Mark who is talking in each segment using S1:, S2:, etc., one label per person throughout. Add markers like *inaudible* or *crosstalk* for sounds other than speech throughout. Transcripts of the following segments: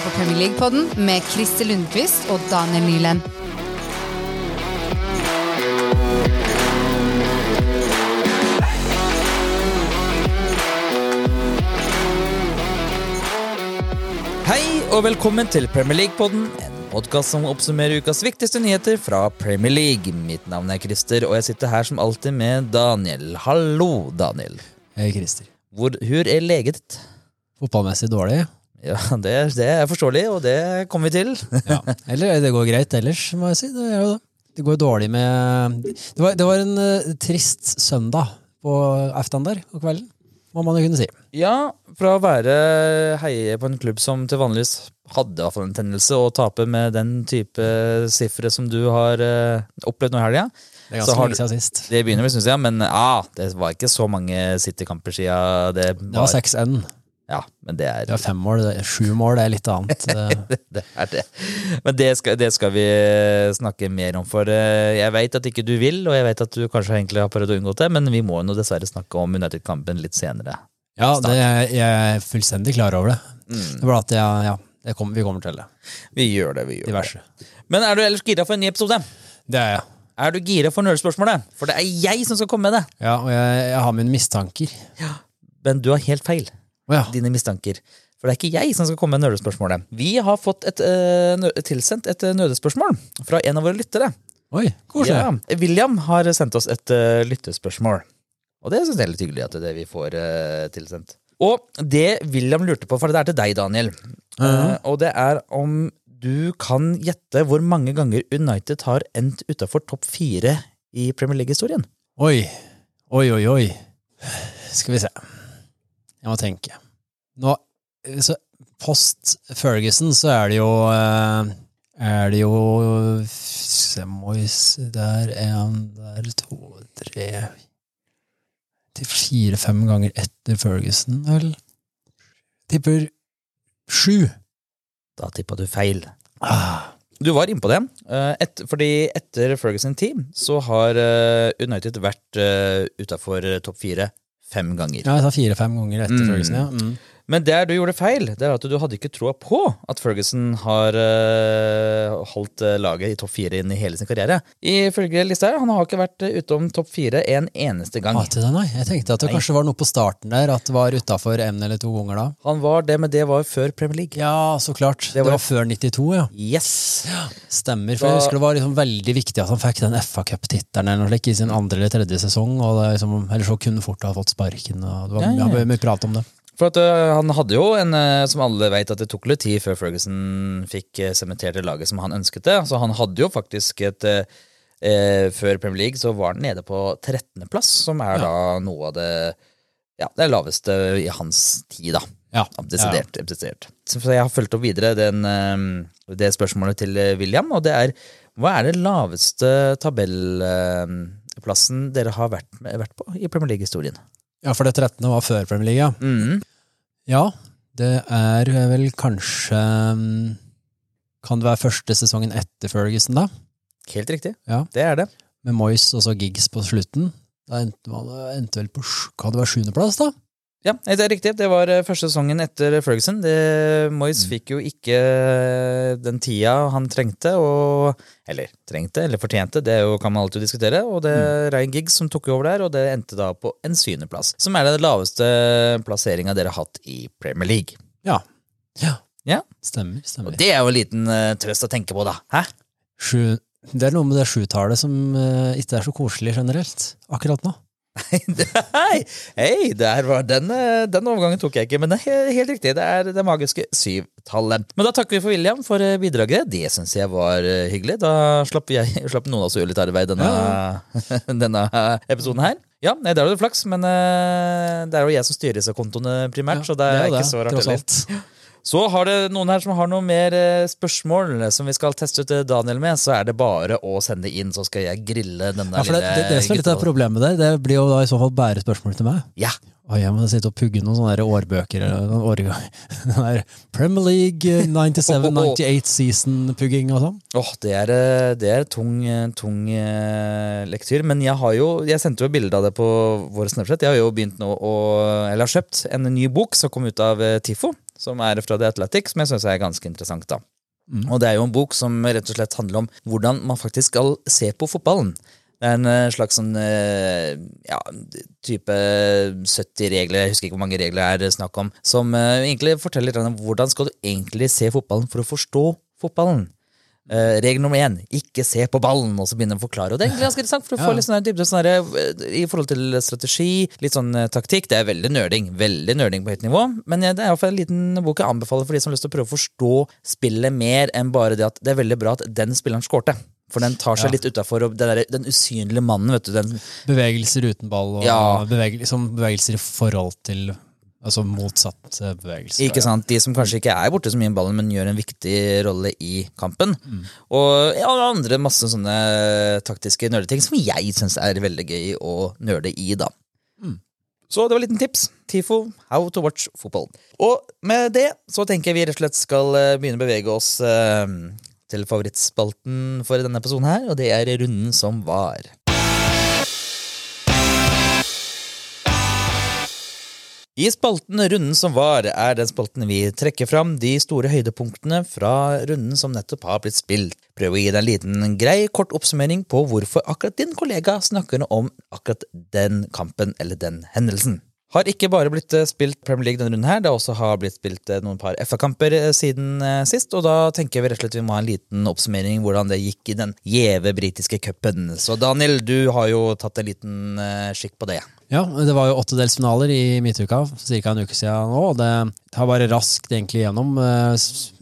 S1: hører på Premier League-podden med Christer Lundqvist og Daniel Nyland.
S2: Hei og velkommen til Premier League-podden, en podkast som oppsummerer ukas viktigste nyheter fra Premier League. Mitt navn er Christer, og jeg sitter her som alltid med Daniel. Hallo, Daniel.
S3: Hei, Christer.
S2: Hvor, hvor er leget ditt?
S3: Fotballmessig dårlig?
S2: Ja, det, det er forståelig, og det kommer vi til. *laughs*
S3: Ja. Eller det går greit ellers, må jeg si. Det jo det. Går dårlig med Det var, det var en uh, trist søndag på aftan der, på kvelden, må man jo kunne si.
S2: Ja, fra å være heie på en klubb som til vanligvis hadde hvert fall en tendelse å tape med den type sifre som du har uh, opplevd nå i helga.
S3: Det er
S2: Så
S3: ganske
S2: har
S3: lenge siden sist.
S2: Det begynner vi, syns jeg, men ah, det var ikke så mange City-kamper siden det
S3: Det var 6N.
S2: Ja, men det er
S3: ja, fem mål. Sju mål, det er litt annet. *laughs* Eh,
S2: det er det. Men det skal, det skal vi snakke mer om, for eh, jeg vet at ikke du vil, og jeg vet at du kanskje egentlig har prøvd å unngå det, men vi må jo dessverre snakke om United-kampen litt senere.
S3: Ja, det, jeg er fullstendig klar over det.
S2: Mm.
S3: Det var at jeg, ja, det kom, vi kommer til det.
S2: Vi gjør det, vi gjør det. Men er du ellers gira for en ny episode?
S3: Det er jeg.
S2: Er du gira for nølespørsmålet? For det er jeg som skal komme med det.
S3: Ja, og jeg, jeg har mine mistanker.
S2: Men du har helt feil.
S3: Ja.
S2: Dine mistanker. For det er ikke jeg som skal komme med nerdespørsmålet. Vi har fått et, uh, tilsendt et eh, nødespørsmål fra en av våre lyttere.
S3: Oi, koselig.
S2: Ja, William har sendt oss et uh, lyttespørsmål. Og det syns jeg er litt hyggelig at det er det vi får uh, tilsendt. Og det William lurte på, for det er til deg, Daniel, Eh, og det er om du kan gjette hvor mange ganger United har endt utafor topp fire i Premier League-historien.
S3: Oi, oi, oi, oi. Skal vi se. Jeg må tenke. Nå, så post Ferguson så er det jo eh, Er det jo Se, Moyes Der, én der, to, tre Til fire-fem ganger etter Ferguson, vel? Tipper sju.
S2: Da tippa du feil.
S3: Ah,
S2: Du var innpå det. eh, Et, fordi etter Ferguson Team så har eh, United vært utafor topp fire fem ganger.
S3: ja, jeg sa fire-fem ganger etter
S2: Mm.
S3: Ferguson, ja. Mm.
S2: Men der du gjorde feil, det er at du hadde ikke troa på at Ferguson har uh, holdt eh, laget i topp fire inn i hele sin karriere. Ifølge lista her, han har ikke vært eh, utom topp fire en eneste gang.
S3: Til det. Jeg tenkte at det
S2: Nei.
S3: kanskje var noe på starten der, at det var utafor en eller to ganger da.
S2: Han var det, men det var før Premier League.
S3: Ja, så klart.
S2: Det
S3: Det
S2: var-
S3: var, før 92, ja.
S2: Yes!
S3: Stemmer. For
S2: Da-
S3: jeg husker det var liksom veldig viktig at han fikk den FA Cup-tittelen eller noe i sin andre eller tredje sesong, og det liksom, ellers så kunne fort ha fått sparken. Og det var
S2: ja. ja,
S3: mye prat om det.
S2: For at øh, Han hadde jo en, øh, som alle vet, at det tok litt tid før Ferguson fikk øh, sementert det laget som han ønsket det. Så han hadde jo faktisk et eh, Før Premier League så var han nede på 13.-plass, som er
S3: Ja.
S2: da noe av det ja, det laveste i hans tid, da.
S3: Ja.
S2: Desidert. desidert. Så jeg har fulgt opp videre den, det spørsmålet til William, og det er hva er det laveste tabellplassen dere har vært, vært på i Premier League-historien?
S3: Ja, for det 13. var før Premier League, ja.
S2: Mm.
S3: Ja, det er vel kanskje mm, Kan det være første sesongen etter Ferguson, da?
S2: Helt riktig.
S3: Ja.
S2: Det er det.
S3: Med Moyes og så Giggs på slutten. Da endte man endte vel på Kan det være sjuendeplass, da?
S2: Ja, det er riktig. Det var eh, første sesongen etter Ferguson. Det, Moyes fikk jo ikke eh, den tida han trengte, og, eller trengte, eller fortjente, det jo, kan man alltid diskutere. Og det er Ryan Giggs som tok over der, og det endte da på en syvendeplass. Som er den laveste plasseringa dere har hatt i Premier League.
S3: Ja. Ja.
S2: Ja.
S3: Stemmer.
S2: Og det er jo en liten uh, trøst å tenke på, da. Hæ?
S3: Sju, det er noe med det sjutallet som uh, ikke er så koselig generelt akkurat nå.
S2: Hei, hei den, eh, den overgangen tok jeg ikke, men det er helt riktig. Det er det magiske syvtallet. Men da takker vi for William for eh, bidraget. Det syns jeg var eh, hyggelig. Da slapp, jeg, *laughs* slapp noen av oss å gjøre litt arbeid denne, *laughs* denne episoden her. Ja, nei, der var det flaks, men det er jo jeg som styrer disse kontoene primært, så det er,
S3: jo
S2: ikke så rart heller. Så har det noen her som har noe mer eh, spørsmål som vi skal teste ut eh, Daniel med, så er det bare å sende inn, så skal jeg grille denne
S3: Ja, for det,
S2: lille
S3: det, det som er litt av problemet der, det blir jo da i så fall bare spørsmål til meg.
S2: Ja,
S3: Og jeg må sitte og pugge noen sånne årbøker noen år, *laughs* der Premier League eh, 97-98 season-pugging og sånn.
S2: Åh, det er, eh, det er tung, eh, tung eh, lektyr. Men jeg har jo Jeg sendte jo bilde av det på vår Snapchat. Jeg har jo begynt nå å Eller har kjøpt en ny bok som kom ut av eh, TIFO. Som er fra The Athletic, som jeg syns er ganske interessant. da. Og det er jo en bok som rett og slett handler om hvordan man faktisk skal se på fotballen. Det er en eh, slags sånn eh, ja, type 70 regler, jeg husker ikke hvor mange regler det er snakk om, som eh, egentlig forteller litt om hvordan skal du egentlig se fotballen for å forstå fotballen. Eh, regel nummer én, ikke se på ballen, og så begynne å forklare. Og det er egentlig ganske interessant, for du får litt sånn dybde sånn her, eh, i forhold til strategi, litt sånn eh, taktikk. Det er veldig nerding, veldig nerding på høyt nivå, men det er i hvert fall en liten bok jeg anbefaler for de som har lyst til å prøve å forstå spillet mer enn bare det at det er veldig bra at den spilleren skårte. For den tar seg
S3: Ja.
S2: litt utafor den usynlige mannen, vet du. Den,
S3: Bevegelser uten ball og
S2: Ja.
S3: bevegel, liksom bevegelser i forhold til Altså motsatt bevegelse. bevegelser.
S2: Ikke sant? De som kanskje ikke er borte så mye i ballen, men gjør en viktig rolle i kampen. Og ja, andre masse sånne taktiske nerdeting som jeg syns er veldig gøy å nerde i, da. Så det var et liten tips. TIFO, How to watch football. Og med det så tenker jeg vi rett og slett skal eh, begynne å bevege oss eh, til favorittspalten for denne episoden her, og det er runden som var. I spalten Runden som var, er den spalten vi trekker fram de store høydepunktene fra runden som nettopp har blitt spilt. Prøv å gi deg en liten grei, kort oppsummering på hvorfor akkurat din kollega snakker om akkurat den kampen eller den hendelsen. Har ikke bare blitt eh, spilt Premier League denne runden her, det har også blitt spilt eh, noen par FA-kamper eh, siden sist, og da tenker vi rett og slett vi må ha en liten oppsummering hvordan det gikk i den gjeve britiske cupen. Så Daniel, du har jo tatt en liten skikk på det.
S3: Ja, det var jo åttedelsfinaler i midtuka for ca. en uke siden nå. og Det tar bare raskt egentlig gjennom. Eh,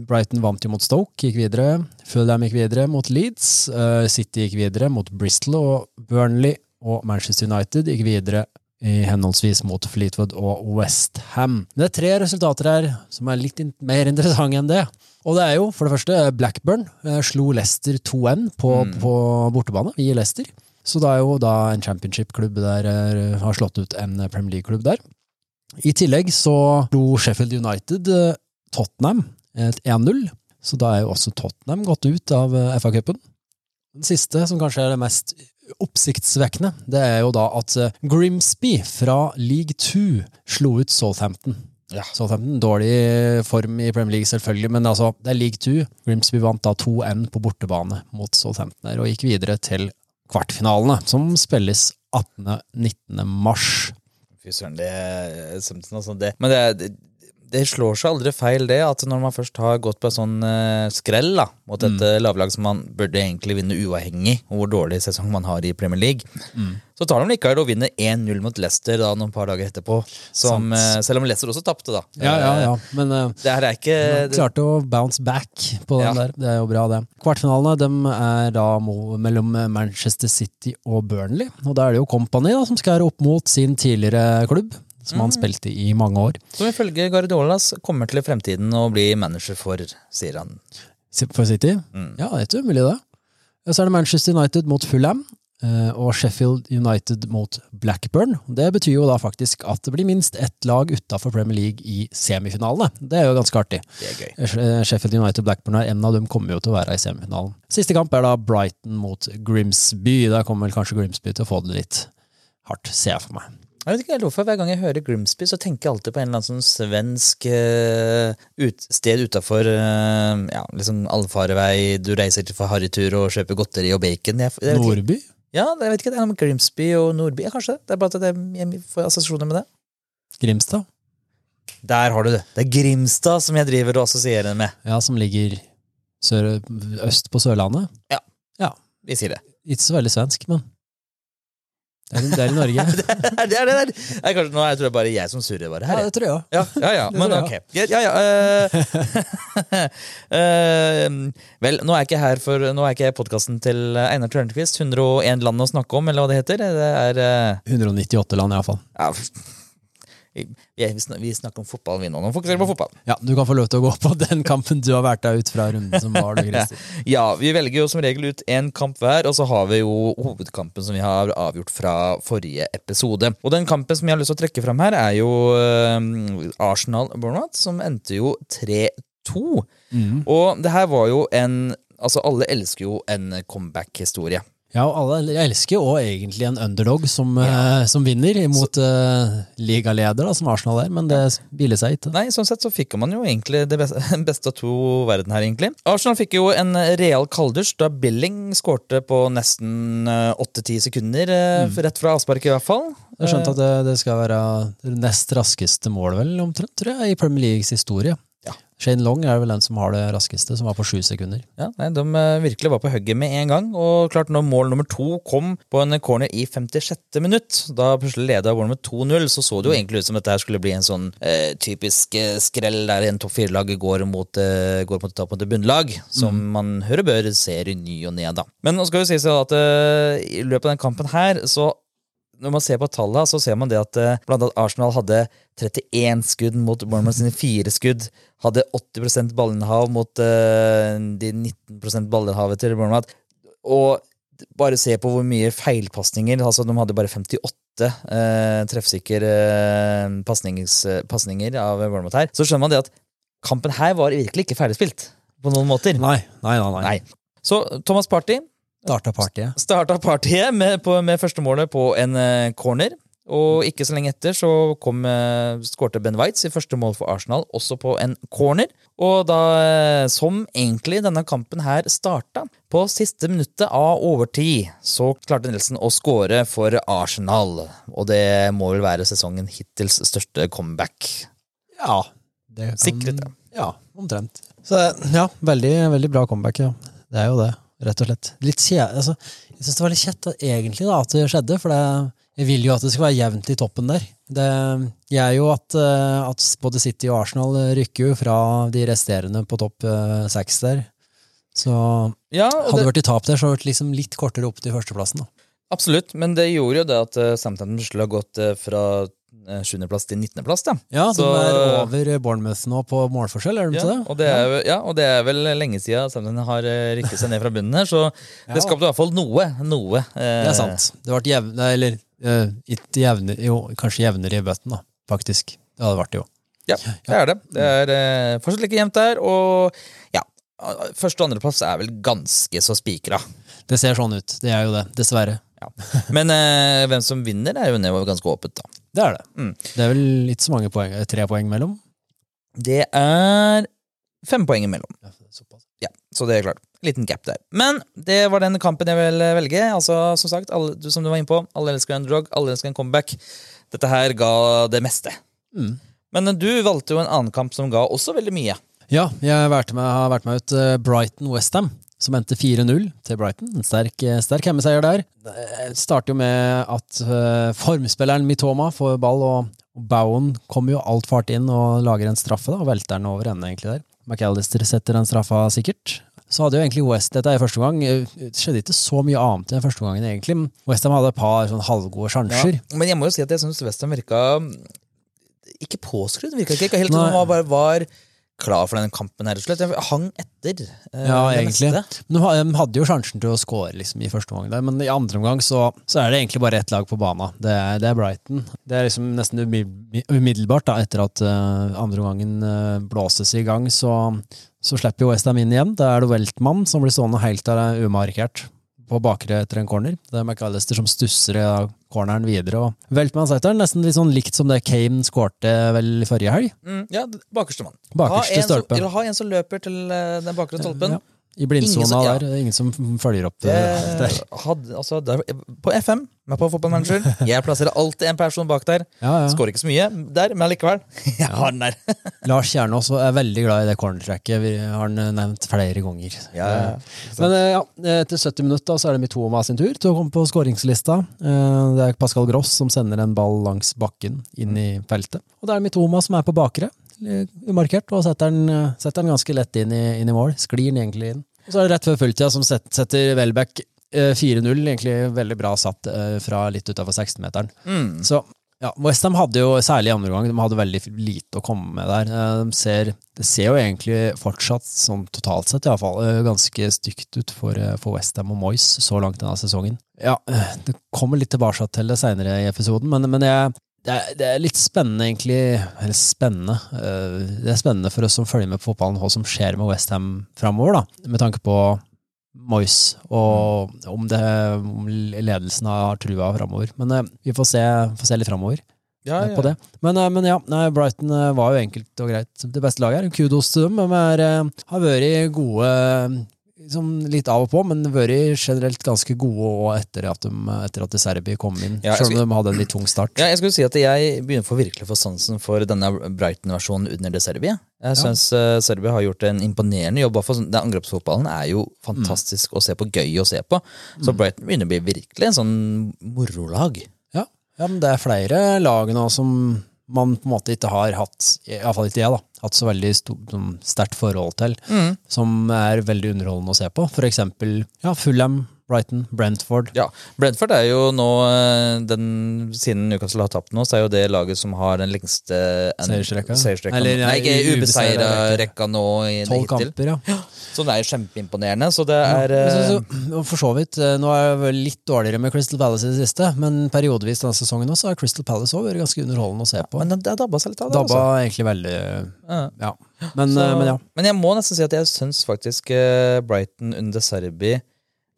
S3: Brighton vant jo mot Stoke, gikk videre. Fulham gikk videre mot Leeds. eh, City gikk videre mot Bristol, og Burnley og Manchester United gikk videre i henholdsvis mot Fleetwood og Westham. Det er tre resultater her som er litt mer interessante enn det. Og det er jo for det første Blackburn eh, slo Leicester 2-1 på, på bortebane i Leicester. Så det er jo da en championship-klubb der eh, har slått ut en Premier League-klubb der. I tillegg så slo Sheffield United eh, Tottenham et 1-0, så da er jo også Tottenham gått ut av eh, FA-cupen. Den siste, som kanskje er det mest oppsiktsvekkende, det er jo da at Grimsby fra League 2 slo ut Southampton.
S2: Ja.
S3: Southampton, dårlig form i Premier League selvfølgelig, men altså, det er League 2. Grimsby vant da 2-1 på bortebane mot Southampton og gikk videre til kvartfinalene, som spilles 18.-19. mars.
S2: Fy søren, det altså. Det, men det, det, det slår seg aldri feil, det, at når man først har gått på en sånn uh, skrell da, mot et mm. lavlag som man burde egentlig vinne uavhengig av hvor dårlig sesong man har i Premier League, så tar de likevel og vinner 1-0 mot Leicester da, noen par dager etterpå. Som, uh, selv om Leicester også tapte, da.
S3: Ja, ja, ja, men uh,
S2: Det her er ikke
S3: de klarte å bounce back på den
S2: Ja.
S3: der. Det er jo bra, det. Kvartfinalene dem er da mellom Manchester City og Burnley, og da er det jo Company da, som skal opp mot sin tidligere klubb, som han spilte i mange år.
S2: Som ifølge Guardiolas kommer til i fremtiden å bli manager for, sier han.
S3: For City?
S2: Mm.
S3: Ja, det er ikke umulig, det. Så er det Manchester United mot Fulham. eh, Og Sheffield United mot Blackburn. Det betyr jo da faktisk at det blir minst ett lag utafor Premier League i semifinalene. Det er jo ganske artig.
S2: Det er gøy.
S3: Eh, Sheffield United og Blackburn er en av dem kommer jo til å være i semifinalen. Siste kamp er da Brighton mot Grimsby. Der kommer vel kanskje Grimsby til å få det litt hardt, ser jeg for meg.
S2: Jeg vet ikke helt hvorfor Hver gang jeg hører Grimsby, så tenker jeg alltid på en eller annen sånn svensk uh, ut, sted utafor uh, ja, liksom allfarvei. Du reiser til for harrytur og kjøper godteri og bacon. Jeg, jeg.
S3: Nordby?
S2: Ja, jeg vet ikke, det er noe med Grimsby og Nordby. Ja, kanskje. Det er bare at jeg, får assosiasjoner med det.
S3: Grimstad?
S2: Der har du det. Det er Grimstad som jeg driver og assosierer med.
S3: Ja, som ligger sør, øst på Sørlandet.
S2: Ja, Vi sier det.
S3: Ikke så veldig svensk, men det er, det er i Norge. *laughs*
S2: det er det er, Det er kanskje, nå jeg tror jeg bare jeg som surrer bare her.
S3: Ja, det tror jeg.
S2: Ja, ja, ja. Men ok. Ja, ja, ja, eh, *laughs* eh, vel, nå er jeg ikke her for Nå er ikke podkasten til Einar Tørnquist. 101 land å snakke om, eller hva det heter. Det er uh,
S3: 198 land, iallfall.
S2: ja, vi, vi sn- vi snakker om fotball, vi nå. Nå fokuserer vi på fotball.
S3: Ja, du kan få lov til å gå på den kampen du har vært deg ut fra runden som var. du, *laughs*
S2: Ja, vi velger jo som regel ut én kamp hver, og så har vi jo hovedkampen som vi har avgjort fra forrige episode. Og den kampen som jeg har lyst til å trekke fram her, er jo eh, Arsenal-Bournemouth, som endte jo 3-2.
S3: Mm.
S2: Og det her var jo en Altså, alle elsker jo en comeback-historie.
S3: Ja, og alle elsker jo egentlig en underdog som, eh, som vinner mot uh, ligaleder, da, som Arsenal er, men det hviler seg ikke.
S2: Nei, sånn sett så fikk man jo egentlig det beste, *laughs* beste av to verden her, egentlig. Arsenal fikk jo en real kalddusj da Billing skårte på nesten åtte-ti sekunder, mm. rett fra avspark i hvert fall.
S3: Jeg har skjønt at det, det skal være det nest raskeste mål, vel, omtrent, tror jeg, i Premier Leagues historie. Shane Long er vel den som har det raskeste, som var på sju sekunder.
S2: Ja, nei, De eh, virkelig var på hugget med en gang. Og klart når mål nummer to kom på en corner i 56. minutt, da plutselig leda Bournemouth 2-0, så så det jo egentlig ut som dette her skulle bli en sånn eh, typisk eh, skrell der en topp fire-lag går mot, eh, går mot, mot et bunnlag, som man hører bør ser i ny og ne. Men nå skal vi si så at eh, i løpet av den kampen her, så når man ser på tallene, så ser man det at eh, blant annet Arsenal hadde 31 skudd mot Bournemouth sine fire skudd. Hadde 80 ballinnehav mot uh, de 19% ballinnhavet til Bournemouth. Og bare se på hvor mye feilpasninger altså De hadde bare 58 eh, treffsikre eh, pasninger av Bournemouth her. Så skjønner man det at kampen her var virkelig ikke ferdigspilt på noen måter.
S3: Nei, nei. nei. Nei.
S2: Så Thomas Party
S3: Starta partiet.
S2: starta partiet med, på, med førstemålet på en uh, corner. Og ikke så lenge etter så kom, eh, skårte Ben Waitz i første mål for Arsenal, også på en corner. Og da, eh, som egentlig denne kampen her starta, på siste minuttet av overtid, så klarte Nelson å skåre for Arsenal. Og det må vel være sesongen hittils største comeback.
S3: Ja. Det kan,
S2: Sikret, ja.
S3: Ja, omtrent. Så ja, veldig, veldig bra comeback, ja. Det er jo det, rett og slett. Litt kje, altså, jeg syns det var litt kjett egentlig da, at det skjedde, for det, jeg vil jo at det skal være jevnt i toppen der. Det gjør jo at, eh, at både City og Arsenal rykker jo fra de resterende på topp eh, seks der. Så
S2: Ja,
S3: hadde
S2: det,
S3: vært i tap der, så hadde det vært liksom litt kortere opp til førsteplassen. da.
S2: absolutt, men det gjorde jo det at uh, Southampton skulle ha gått fra sjuendeplass til nittendeplass.
S3: Ja, de
S2: Så-
S3: er over Bournemouth nå på målforskjell, er de
S2: Ja,
S3: ikke det?
S2: og det, er, ja, og det er vel lenge siden Southampton har uh, rykket seg ned fra bunnen her, så
S3: Ja.
S2: det skapte i hvert fall noe. noe eh,
S3: Det er sant. Det ble jevne, eller eh, ikke jevne, jo, kanskje jevnere i bøtten, da, faktisk. Det hadde vært det jo.
S2: Ja, det er det. Det er eh, fortsatt like jevnt der, og ja, første- og andreplass er vel ganske så spikra.
S3: Det ser sånn ut. Det er jo det, dessverre.
S2: Ja. Men eh, hvem som vinner, er jo ganske åpent, da.
S3: Det er det.
S2: Mm.
S3: Det er vel ikke så mange poeng, tre poeng mellom.
S2: Det er fem poeng imellom.
S3: Ja.
S2: Ja, så det er klart. Liten gap der. Men det var den kampen jeg vil velge. Altså, som sagt, alle, du, som du var inne på, alle elsker en drug, alle elsker en comeback. Dette her ga det meste.
S3: Mm.
S2: Men du valgte jo en annen kamp som ga også veldig mye.
S3: Ja, jeg med, har vært med ut eh, Brighton-Westham, som endte 4-0 til Brighton. En sterk, eh, sterk hjemmeseier der. Det starter jo med at eh, formspilleren Mitoma får ball, og, Bowen kommer jo alt fart inn og lager en straffe, da, og velter den over ende egentlig der. McAllister setter den straffa sikkert. Så hadde jo egentlig West dette i første gang. eh, Det skjedde ikke så mye annet i den første gangen, egentlig. Westham hadde et par sånn halvgode sjanser.
S2: Men jeg må jo si at jeg syns Westham virka ikke påskrudd. Virka ikke, helt som om han bare var klar for denne kampen. her, slett. Jeg hang etter. eh,
S3: Ja, egentlig. Men de hadde jo sjansen til å score liksom, i første omgang, der, men i andre omgang så, så er det egentlig bare ett lag på bana. Det er, det er Brighton. Det er liksom nesten umiddelbart da, etter at uh, andre omgangen uh, blåses i gang, så, så slipper jo Westham inn igjen. Da er det Weltmann som blir stående helt der umarkert på bakre etter en corner. Det er McAllister som stusser corneren videre. og Weltmann setter den nesten litt sånn likt som det Kane skårte vel forrige helg.
S2: Mm, ja, bakerste mann.
S3: Bakerste
S2: ha en som-
S3: stolpe.
S2: Eller ha en som løper til eh, den bakre stolpen.
S3: Ja. I blindsona
S2: som- ja.
S3: der. Er ingen som følger opp det
S2: Det hadde, altså, der, på FM, med på fotballmanager, *laughs* jeg plasserer alltid en person bak der.
S3: Ja, ja.
S2: Skårer ikke så mye der, men likevel. *laughs* Jeg har den der. *laughs*
S3: Lars Kjernås er veldig glad i det cornertracket. Vi har han nevnt flere ganger.
S2: Ja,
S3: Men eh, ja, etter 70 minutter så er det Mitoma sin tur til å komme på skåringslista. Eh, Det er Pascal Gross som sender en ball langs bakken inn i feltet. Og det er Mitoma som er på bakre, eh, umarkert, og setter den, eh, setter den ganske lett inn i, inn i mål. Sklir den egentlig inn. Og så er det rett før fulltida som set- setter Welbeck eh, 4-0. Egentlig veldig bra satt eh, fra litt utafor 16-meteren.
S2: Mm.
S3: Så ja, Westham hadde jo, særlig i andre gang, de hadde veldig lite å komme med der. Eh, De ser, det ser jo egentlig fortsatt, sånn totalt sett iallfall, ganske stygt ut for, eh, for Westham og Moyes så langt denne sesongen. Ja, eh, det kommer litt tilbake til det seinere i episoden, men, men jeg, det, er, det er litt spennende, egentlig. Eller spennende. eh, Det er spennende for oss som følger med på fotballen, hva som skjer med Westham framover, da. Med tanke på Moyes, og om, det, om ledelsen har trua framover. Men eh, vi får se, får se litt framover
S2: Ja,
S3: på det. Men, eh, men ja, nei, Brighton eh, var jo enkelt og greit det beste laget her. Kudos til dem. De er, eh, har vært gode liksom litt av og på, men vært generelt ganske gode og etter at, de, etter at Serbi kom inn.
S2: Ja,
S3: selv om de hadde en litt tung start.
S2: Ja, jeg skulle si at jeg begynner for virkelig å få sansen for denne Brighton-versjonen under det Serbia. Jeg syns uh, Serbia har gjort en imponerende jobb. For den angrepsfotballen er jo fantastisk å se på, gøy å se på. Så Brighton begynner å bli virkelig en sånn morolag.
S3: Ja. ja, men det er flere lag nå som man på en måte ikke har hatt, iallfall ikke jeg, da, hatt så veldig sånn sterkt forhold til, som er veldig underholdende å se på. For eksempel ja, Fulham, Brighton, Brentford.
S2: Ja, Brentford er jo nå eh, den, Siden Newcastle har tapt nå, så er jo det laget som har den lengste
S3: Seiersrekka?
S2: seiersrekka.
S3: Eller,
S2: Nei, ikke
S3: ubeseira
S2: rekka nå i
S3: Tolv kamper, ja.
S2: Så det er jo kjempeimponerende. Så det er
S3: ja, så, så, for så vidt, eh, Nå er jeg vel litt dårligere med Crystal Palace i det siste, men periodevis denne sesongen også har Crystal Palace også vært ganske underholdende å se på.
S2: Men det dabba seg litt av det.
S3: Dabba
S2: altså.
S3: egentlig veldig
S2: Ja.
S3: Ja. Men,
S2: Så,
S3: eh, men ja.
S2: men jeg må nesten si at jeg syns faktisk eh, Brighton under Serbi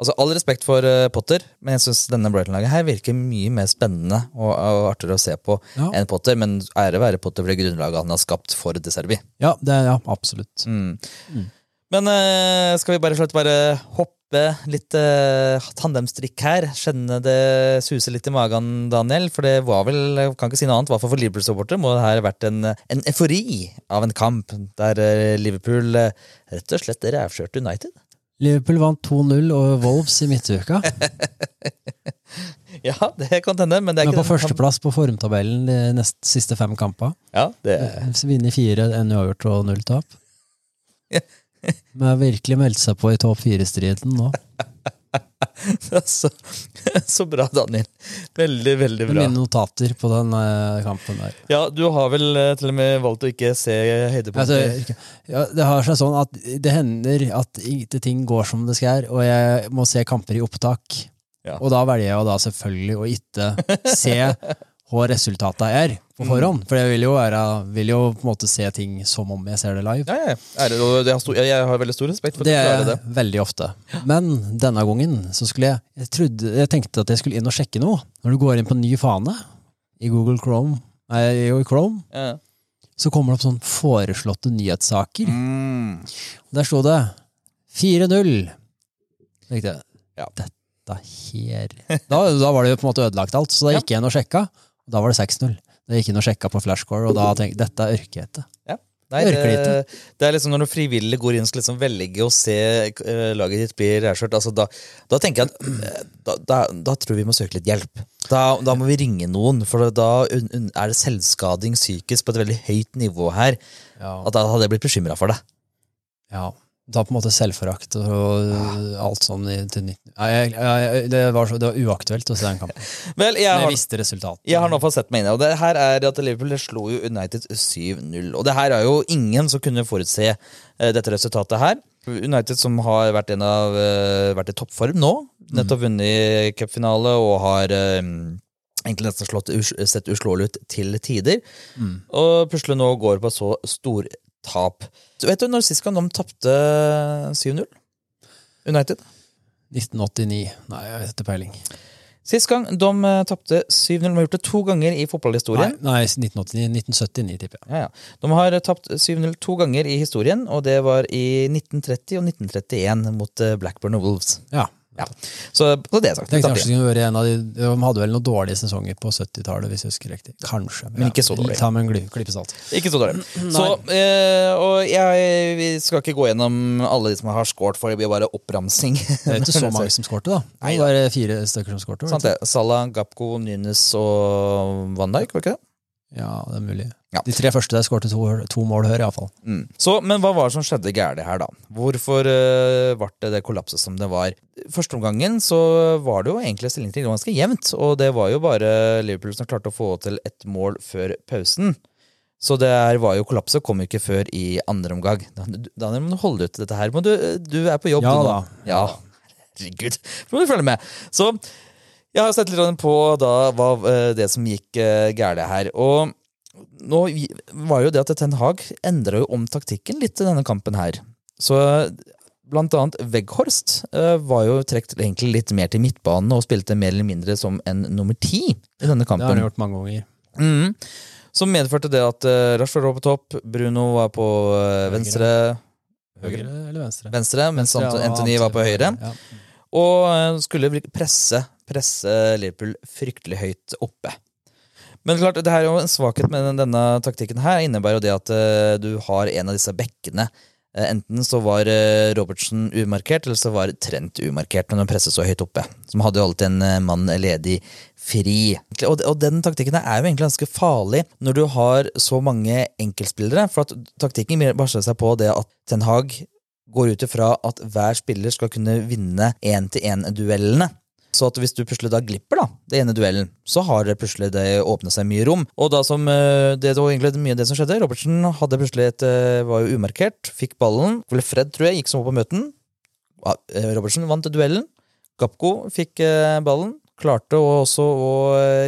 S2: Altså All respekt for uh, Potter, men jeg syns denne Brighton-laget her virker mye mer spennende og, og artigere å se på
S3: Ja.
S2: enn Potter. Men ære være Potter for det grunnlaget han har skapt for De Serbi.
S3: Ja, det, ja absolutt.
S2: Mm. Men uh, skal vi bare slett bare hoppe litt uh, tandemstrikk her? Kjenne det suser litt i magen, Daniel? For det var vel, jeg kan ikke si noe annet, i hvert fall for Liverpool-supporter, må det her vært en, en eufori av en kamp der Liverpool rett og slett rævkjørte United.
S3: Liverpool vant 2-0 over Wolves i midtuka. *laughs*
S2: Ja, det kan hende, men det er
S3: Men
S2: ikke
S3: på førsteplass på formtabellen de nest, siste fem kamper.
S2: Ja, det,
S3: Vinner fire, en uavgjort og null tap. *laughs* Men har virkelig meldt seg på i topp fire-striden nå. *laughs* *laughs*
S2: så, så bra, Daniel. Veldig, veldig bra.
S3: mine notater på den eh, kampen der.
S2: Ja, du har vel eh, til og med valgt å ikke se høydepunkter?
S3: ja, det har seg sånn at det hender at ikke ting går som det skal, og jeg må se kamper i opptak.
S2: Ja.
S3: Og da velger jeg jo da selvfølgelig å ikke se hva resultatet er på forhånd. For jeg vil jo, være, vil jo på en måte se ting som om jeg ser det live.
S2: Ja, ja. Er det, og jeg, har stor, jeg, har veldig stor respekt for
S3: det.
S2: Det
S3: er
S2: det.
S3: veldig ofte. Men denne gangen så skulle jeg jeg, trodde, jeg tenkte at jeg skulle inn og sjekke noe. Når du går inn på ny fane i Google Chrome, nei, i Chrome
S2: Ja.
S3: så kommer det opp sånn foreslåtte nyhetssaker.
S2: Mm.
S3: Der sto det 4-0. Tenkte jeg,
S2: Ja.
S3: dette her da, da var det jo på en måte ødelagt alt, så da gikk jeg inn og sjekka. Da var det 6-0. Da gikk inn og sjekka på flashcore, og da tenkte jeg dette er ørkehete. Ja.
S2: Nei,
S3: Det
S2: det, det er liksom når du frivillig går inn og skal liksom velge å se uh, laget ditt bli rævkjørt, altså da, da tenker jeg at eh, da, da, da tror jeg vi må søke litt hjelp. Da, må vi ringe noen, for da er det selvskading psykisk på et veldig høyt nivå her.
S3: Ja.
S2: At da hadde jeg blitt bekymra for det.
S3: Ja. Da på en måte selvforakt og alt sånn i, til 19... Nei, jeg, jeg, det, var så, det var uaktuelt å se den kampen. *laughs*
S2: Vel, jeg har,
S3: jeg visste resultatet.
S2: jeg har nå fått sett meg inn i det, og det her er at Liverpool slo jo United 7-0. Og det her er jo ingen som kunne forutse eh, dette resultatet her. United som har vært, en av, eh, vært i toppform nå, nettopp vunnet cupfinale og har eh, egentlig nesten slått, sett uslåelig ut til tider. Og plutselig nå går på så stor tap. Vet du når sist gang de tapte 7-0? United?
S3: 1989. Nei, jeg vet ikke peiling.
S2: Sist gang de uh, tapte 7-0. De har gjort det to ganger i fotballhistorien.
S3: nei, 1989. 1979, tipper jeg.
S2: Ja, ja. De har eh, tapt 7-0 to ganger i historien, og det var i 1930 og 1931 mot eh, Blackburn og Wolves.
S3: Ja.
S2: Ja. Så så det er sagt.
S3: Tenkte kanskje det en av de De hadde vel noen dårlige sesonger på 70-tallet, hvis jeg husker riktig. Kanskje.
S2: Men ikke så dårlig.
S3: Ta med en klype salt.
S2: Ikke så dårlig. Så, eh, og jeg vi skal ikke gå gjennom alle de som har scoret, for det blir bare oppramsing.
S3: Det er ikke så *laughs* mange som skårte, da. Det var fire stykker som skårte.
S2: Sant
S3: det.
S2: Salah, Gapko, Nunes og Van Dijk, var ikke det?
S3: Ja, det er mulig.
S2: Ja.
S3: De tre første der skårte to, to mål hør, iallfall.
S2: Mm. Så, men hva var det som skjedde gærent her, da? Hvorfor uh, ble det det kollapset som det var? Første omgangen så var det jo egentlig stillingstid ganske jevnt, og det var jo bare Liverpool som klarte å få til ett mål før pausen. Så det her var jo kollapset kom jo ikke før i andre omgang. Daniel, må du holde ut dette her. må du, du er på jobb,
S3: Ja
S2: du nå.
S3: da.
S2: Ja, herregud. Må du følge med. Så jeg har sett litt på da, hva, eh, det som gikk gærent her. Og nå var jo det at Ten Hag endra jo om taktikken litt i denne kampen her. Så Blant annet Weghorst eh, var jo trukket egentlig litt mer til midtbanen og spilte mer eller mindre som en nummer ti i denne kampen.
S3: Det har han gjort mange ganger.
S2: Mm. Som medførte det at uh, Rashford var på topp, Bruno var på eh, venstre,
S3: Høyre eller venstre?
S2: venstre mens
S3: Ja,
S2: Anthony var på høyre.
S3: Ja.
S2: Og skulle presse, presse Liverpool fryktelig høyt oppe. Men klart, det her er jo en svakhet med den- denne taktikken her innebærer jo det at uh, du har en av disse bekkene. Uh, enten så var uh, Robertsen umarkert, eller så var Trent umarkert når de presset så høyt oppe. Som hadde jo alltid en mann ledig fri. Og, og den taktikken er jo egentlig ganske farlig når du har så mange enkeltspillere. For at taktikken baserer seg på det at Ten Hag går ut ifra at hver spiller skal kunne vinne én-til-én-duellene. Så at hvis du plutselig da glipper da, det ene duellen, så har det plutselig det åpnet seg mye rom. Og da som eh, det var egentlig mye av det som skjedde. Robertsen hadde plutselig et, eh, var jo umarkert, fikk ballen. Fred tror jeg gikk som opp på møten. Eh, Robertsen vant duellen. Gapko fikk ballen. Klarte også å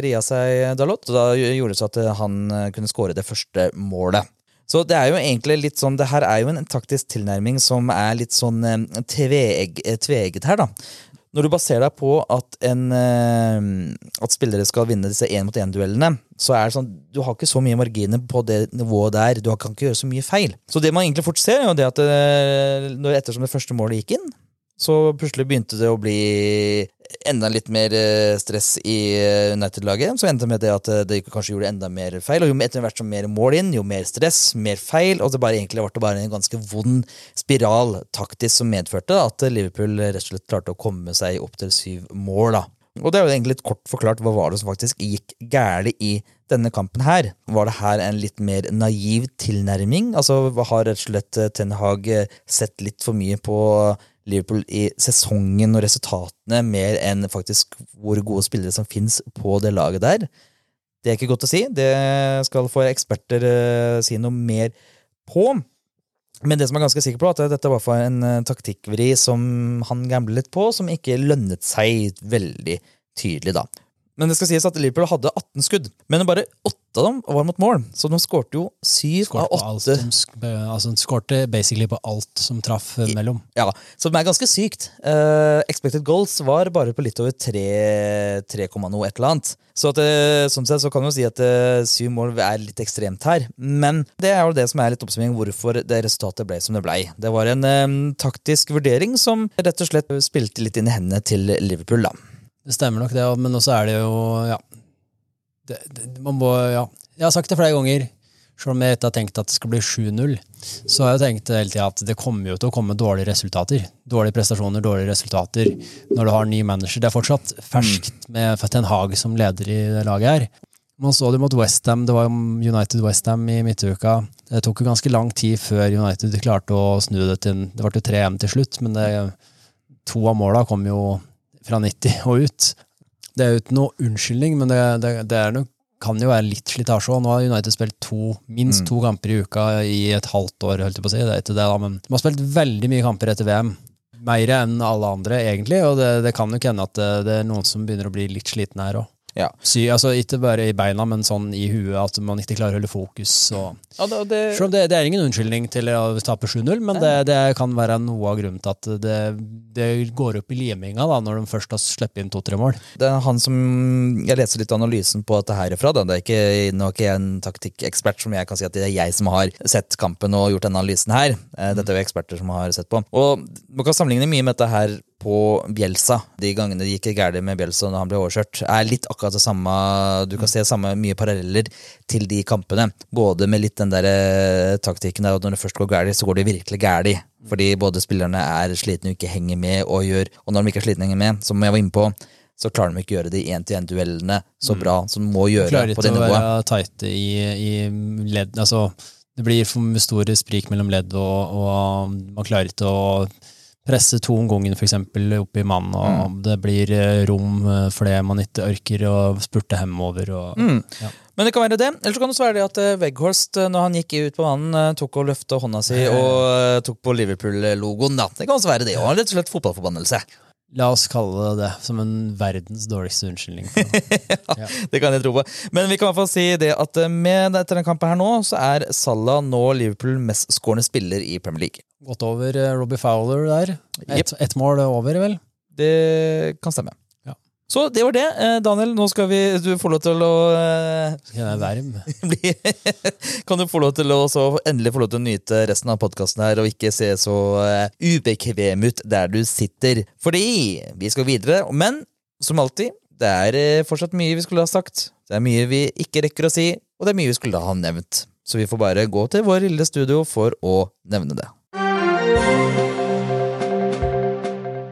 S2: ria seg Dalot. Og da gjorde det så at han kunne skåre det første målet. Så det er jo egentlig litt sånn, det her er jo en taktisk tilnærming som er litt sånn tveegget her, da. Når du baserer deg på at, en, eh, at spillere skal vinne disse én-mot-én-duellene, så er det sånn, du har ikke så mye marginer på det nivået der. Du kan ikke gjøre så mye feil. Så det man egentlig fort ser, er jo det at eh, når, ettersom det første målet gikk inn, så plutselig begynte det å bli enda litt mer eh, stress i eh, United-laget. som endte med det at eh, det kanskje gjorde enda mer feil. Og jo etter hvert som mer mål inn, jo mer stress, mer feil. Og det bare egentlig ble bare en ganske vond spiral taktisk som medførte at Liverpool rett og slett klarte å komme seg opp til syv mål. da. Og det er jo egentlig litt kort forklart hva var det som faktisk gikk gærent i denne kampen her. Var det her en litt mer naiv tilnærming? Altså har rett og slett Ten Hag sett litt for mye på Liverpool i sesongen og resultatene mer enn faktisk hvor gode spillere som fins på det laget der? Det er ikke godt å si. Det skal få eksperter eh, si noe mer på. Men det som er ganske sikker på, at dette var for en eh, taktikkvri som han gamblet på, som ikke lønnet seg veldig tydelig, da. Men det skal sies at Liverpool hadde 18 skudd, men bare 8 av dem var mot mål. Så de skårte jo 7
S3: Skårte
S2: av 8.
S3: De altså, de skårte basically på alt som traff eh, mellom.
S2: Ja, så det er ganske sykt. Uh, expected goals var bare på litt over 3, 3,0 et eller annet. Så at, eh, sånn sett så kan man si at syv mål er litt ekstremt her. Men det er jo det som er litt oppsummering hvorfor det resultatet ble som det ble. Det var en um, taktisk vurdering som rett og slett spilte litt inn i hendene til Liverpool, da.
S3: Det stemmer nok, det, men også er det jo Ja. Det, det, man må, ja. Jeg har sagt det flere ganger. Selv om jeg ikke har tenkt at det skal bli 7-0, så har jeg tenkt hele tida at det kommer jo til å komme dårlige resultater. Dårlige prestasjoner, dårlige resultater når du har ny manager. Det er fortsatt ferskt med Ten Hag som leder i det laget her. Man så det mot Westham, det var United Westham i midtuka. Det tok jo ganske lang tid før United klarte å snu det til Det ble jo 3-1 til slutt, men det, to av måla kom jo fra 90 og ut. Det er jo ikke noe unnskyldning, men det, det, det nok, kan jo være litt slitasje òg. Nå har United spilt to, minst to kamper i uka i et halvt år, holdt jeg på å si. Det er ikke det, da, men de har spilt veldig mye kamper etter VM. Mer enn alle andre, egentlig, og det, det kan nok hende at det, det er noen som begynner å bli litt slitne her òg.
S2: Ja.
S3: Sy, altså ikke bare i beina, men sånn i huet, at man ikke klarer å holde fokus. Og.
S2: Ja, det, det,
S3: det, det er ingen unnskyldning til å tape 7-0, men det, det kan være noe av grunnen til at det, det går opp i liminga da, når de først har sluppet inn to-tre mål.
S2: det er han som Jeg leser litt analysen på dette herfra. Da. Det er ikke, nå er ikke jeg en taktikkekspert som jeg kan si at det er jeg som har sett kampen og gjort denne analysen her. Eh, Dette er jo eksperter som har sett på. Og Man kan sammenligne mye med dette her på Bjelsa. De gangene det gikk galt med Bjelsa når han ble overkjørt, er litt akkurat det samme. Du kan se samme mye paralleller til de kampene. Både med litt den der eh, taktikken der at når det først går galt, så går det virkelig galt. Fordi både spillerne er slitne og ikke henger med og gjør Og når de ikke er slitne og henger med, som jeg var inne på, så klarer de ikke å gjøre de én-til-én-duellene så bra som de må gjøre
S3: de
S2: på
S3: ikke
S2: det
S3: å være tighte i, i ledd. Altså, det blir for store sprik mellom ledd, og, og man klarer ikke å presse to om gangen, for eksempel, opp i mann, og
S2: Mm.
S3: det blir eh, rom for fordi man ikke orker å spurte hemover. Og,
S2: Mm.
S3: ja.
S2: Men det kan være det. Eller så kan det være det at eh, Weghorst, eh, når han gikk ut på banen, eh, tok og løfta hånda si og eh, tok på Liverpool-logoen. da. Det kan også være det òg. Rett og slett fotballforbannelse.
S3: La oss kalle det det, som en verdens dårligste unnskyldning. *laughs* for det.
S2: Det kan jeg tro på. Men vi kan i hvert fall si det at eh, med etter denne kampen her nå, så er Salah nå Liverpool mest skårende spiller i Premier League.
S3: Gått over eh, Robbie Fowler der. Ett et mål over, vel?
S2: Det kan stemme. Så det var det. Eh, Daniel, nå skal vi du få lov til å eh,
S3: Skal jeg være
S2: varm? *laughs* Kan du få lov til å så endelig få lov til å nyte resten av podkasten her, og ikke se så eh, ubekvem ut der du sitter. Fordi vi skal videre. Men som alltid, det er fortsatt mye vi skulle ha sagt. Det er mye vi ikke rekker å si, og det er mye vi skulle ha nevnt. Så vi får bare gå til vår lille studio for å nevne det.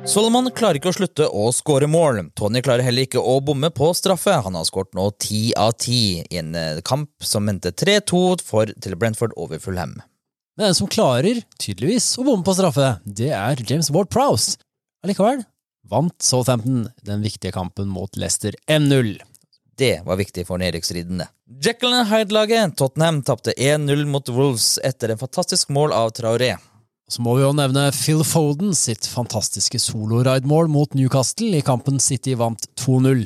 S2: Solomon klarer ikke å slutte å skåre mål. Tony klarer heller ikke å bomme på straffe. Han har skåret nå ti av ti i en eh, kamp som endte 3-2 for til Brentford over Fulham.
S3: Men den som klarer, tydeligvis, å bomme på straffe, det er James Ward Prowse. Allikevel vant Southampton den viktige kampen mot Leicester 1-0.
S2: Det var viktig for nedrykksridende. Jekyll and Hyde-laget Tottenham tapte 1-0 mot Wolves etter en fantastisk mål av Traoré.
S3: Så må vi jo nevne Phil Foden sitt fantastiske solo-ride-mål mot Newcastle i kampen City vant 2-0.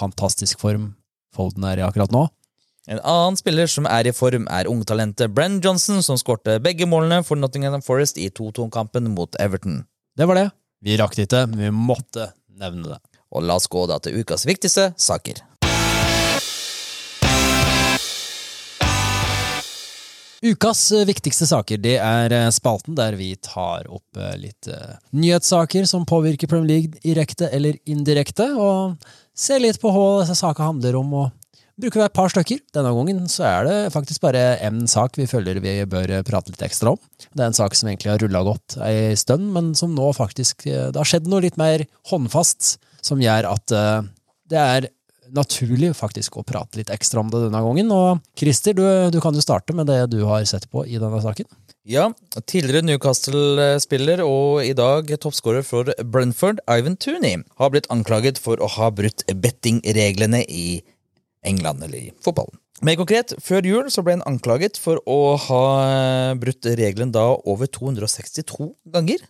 S3: Fantastisk form Foden er i akkurat nå.
S2: En annen spiller som er i form, er ungtalentet Brenn Johnson, som skårte begge målene for Nottingham Forest i 2-2-kampen mot Everton.
S3: Det var det. Vi rakk det ikke, men vi måtte nevne det.
S2: Og la oss gå da til ukas viktigste saker.
S3: Ukas eh, viktigste saker det er eh, spalten der vi tar opp eh, litt nyhetssaker som påvirker Premier League direkte eller indirekte, og ser litt på hva disse sakene handler om, og bruker vi et par stykker. Denne gangen så er det faktisk bare en sak vi føler vi bør prate litt ekstra om. Det er en sak som egentlig har rulla godt ei stund, men som nå faktisk Det har skjedd noe litt mer håndfast, som gjør at det er naturlig faktisk å prate litt ekstra om det denne gangen. Og Christer, du, du kan jo starte med det du har sett på i denne saken.
S2: Ja, tidligere Newcastle-spiller og i dag toppskårer for Brentford, Ivan Tooney, har blitt anklaget for å ha brutt bettingreglene i England, eller i fotballen. Mer konkret, før jul så ble han anklaget for å ha brutt regelen da over 262 ganger.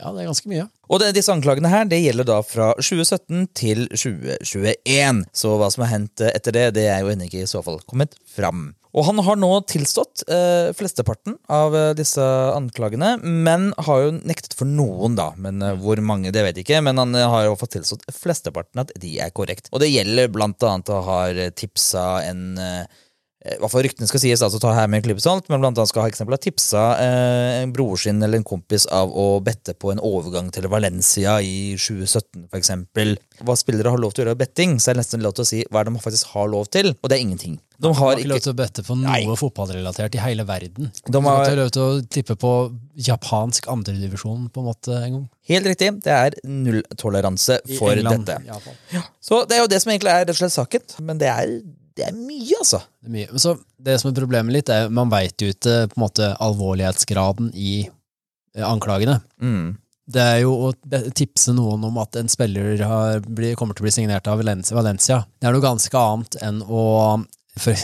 S3: Ja, det er ganske mye.
S2: Og det, disse anklagene her, det gjelder da fra 2017 til 2021. Så hva som har hendt etter det, det er jo ennå ikke i så fall kommet fram. Og han har nå tilstått eh, flesteparten av eh, disse anklagene, men har jo nektet for noen, da. Men eh, hvor mange, det vet jeg ikke. Men han eh, har jo fått tilstått flesteparten at de er korrekt. Og det gjelder blant annet å ha tipsa en eh, hvert fall ryktene skal sies, altså ta her med en klype salt, men blant annet skal ha eksempel ha tipsa eh, en bror sin eller en kompis av å bette på en overgang til Valencia i 2017, for eksempel. Hva spillere har lov til å gjøre av betting, så er det nesten lov til å si hva er det de faktisk har lov til, og det er ingenting. De har
S3: ikke lov til å bette på noe
S2: Nei.
S3: fotballrelatert i hele verden.
S2: De
S3: har ikke lov til å tippe på japansk andredivisjon på en måte en gang.
S2: Helt riktig, det er nulltoleranse for
S3: England,
S2: dette.
S3: Ja.
S2: Så det er jo det som egentlig er rett og slett saken, men det er, det er mye, altså.
S3: Det, er mye. Så, det som er problemet litt, er man veit jo ikke på en måte alvorlighetsgraden i eh, anklagene.
S2: Mm.
S3: Det er jo å tipse noen om at en spiller har, blir, kommer til å bli signert av Valencia, Valencia. Det er noe ganske annet enn å for,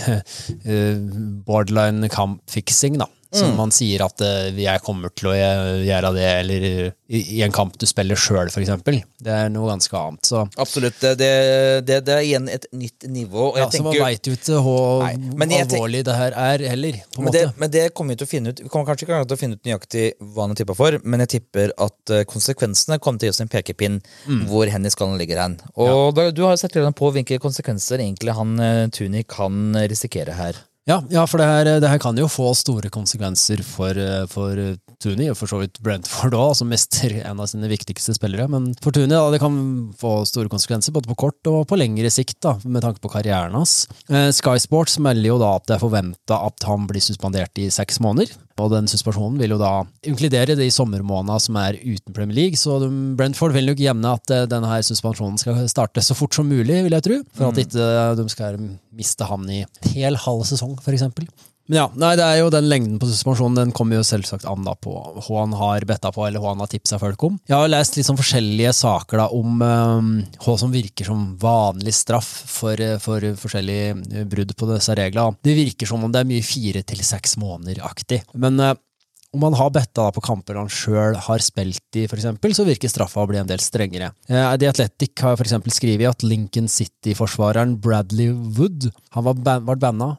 S3: uh, *laughs* borderline kampfiksing, da. Som
S2: Mm.
S3: man sier at eh, jeg kommer til å gjøre det, eller i, en kamp du spiller sjøl, eksempel. Det er noe ganske annet. Så,
S2: Absolutt. Det, det, det, er igjen et nytt nivå.
S3: Ja,
S2: jeg
S3: så man
S2: tenker,
S3: veit jo ikke hvor alvorlig det her er, heller.
S2: Men det, men det kommer vi til å finne ut Vi kommer kanskje ikke til å finne ut nøyaktig hva han er tippa for, men jeg tipper at eh, konsekvensene kommer til å gi oss en pekepinn
S3: Mm.
S2: hvor hen i skallen ligger hen. Og da, du har jo sett på hvilke konsekvenser egentlig han Tuni kan risikere her.
S3: Ja, ja for det her, det her kan jo få store konsekvenser for, eh, for Tuni, og for så vidt Brentford òg, som mister en av sine viktigste spillere. Men for Tooney da, det kan få store konsekvenser både på kort og på lengre sikt, da, med tanke på karrieren hans. Eh, Sky Sports melder jo da at det er forventa at han blir suspendert i seks måneder. Og den suspensjonen vil jo da inkludere de sommermånedene som er uten Premier League, så Brentford vil nok gjemme at eh, denne her suspensjonen skal starte så fort som mulig, vil jeg tro. For at ikke de skal miste han i hel halv sesong, for eksempel. Men ja, nei, det er jo den lengden på suspensjonen, den kommer jo selvsagt an da på hva han har betta på, eller hva han har tipsa folk om. Jeg har lest litt sånn forskjellige saker da om eh, hva som virker som vanlig straff for, eh, for forskjellige eh, brudd på disse reglene. Det virker som om det er mye fire til seks måneder-aktig. Men uh, om han har betta på kamper han sjøl har spilt i, for eksempel, så virker straffa å bli en del strengere. The Athletic har for eksempel skrevet at Lincoln City-forsvareren Bradley Wood han var ban ble banna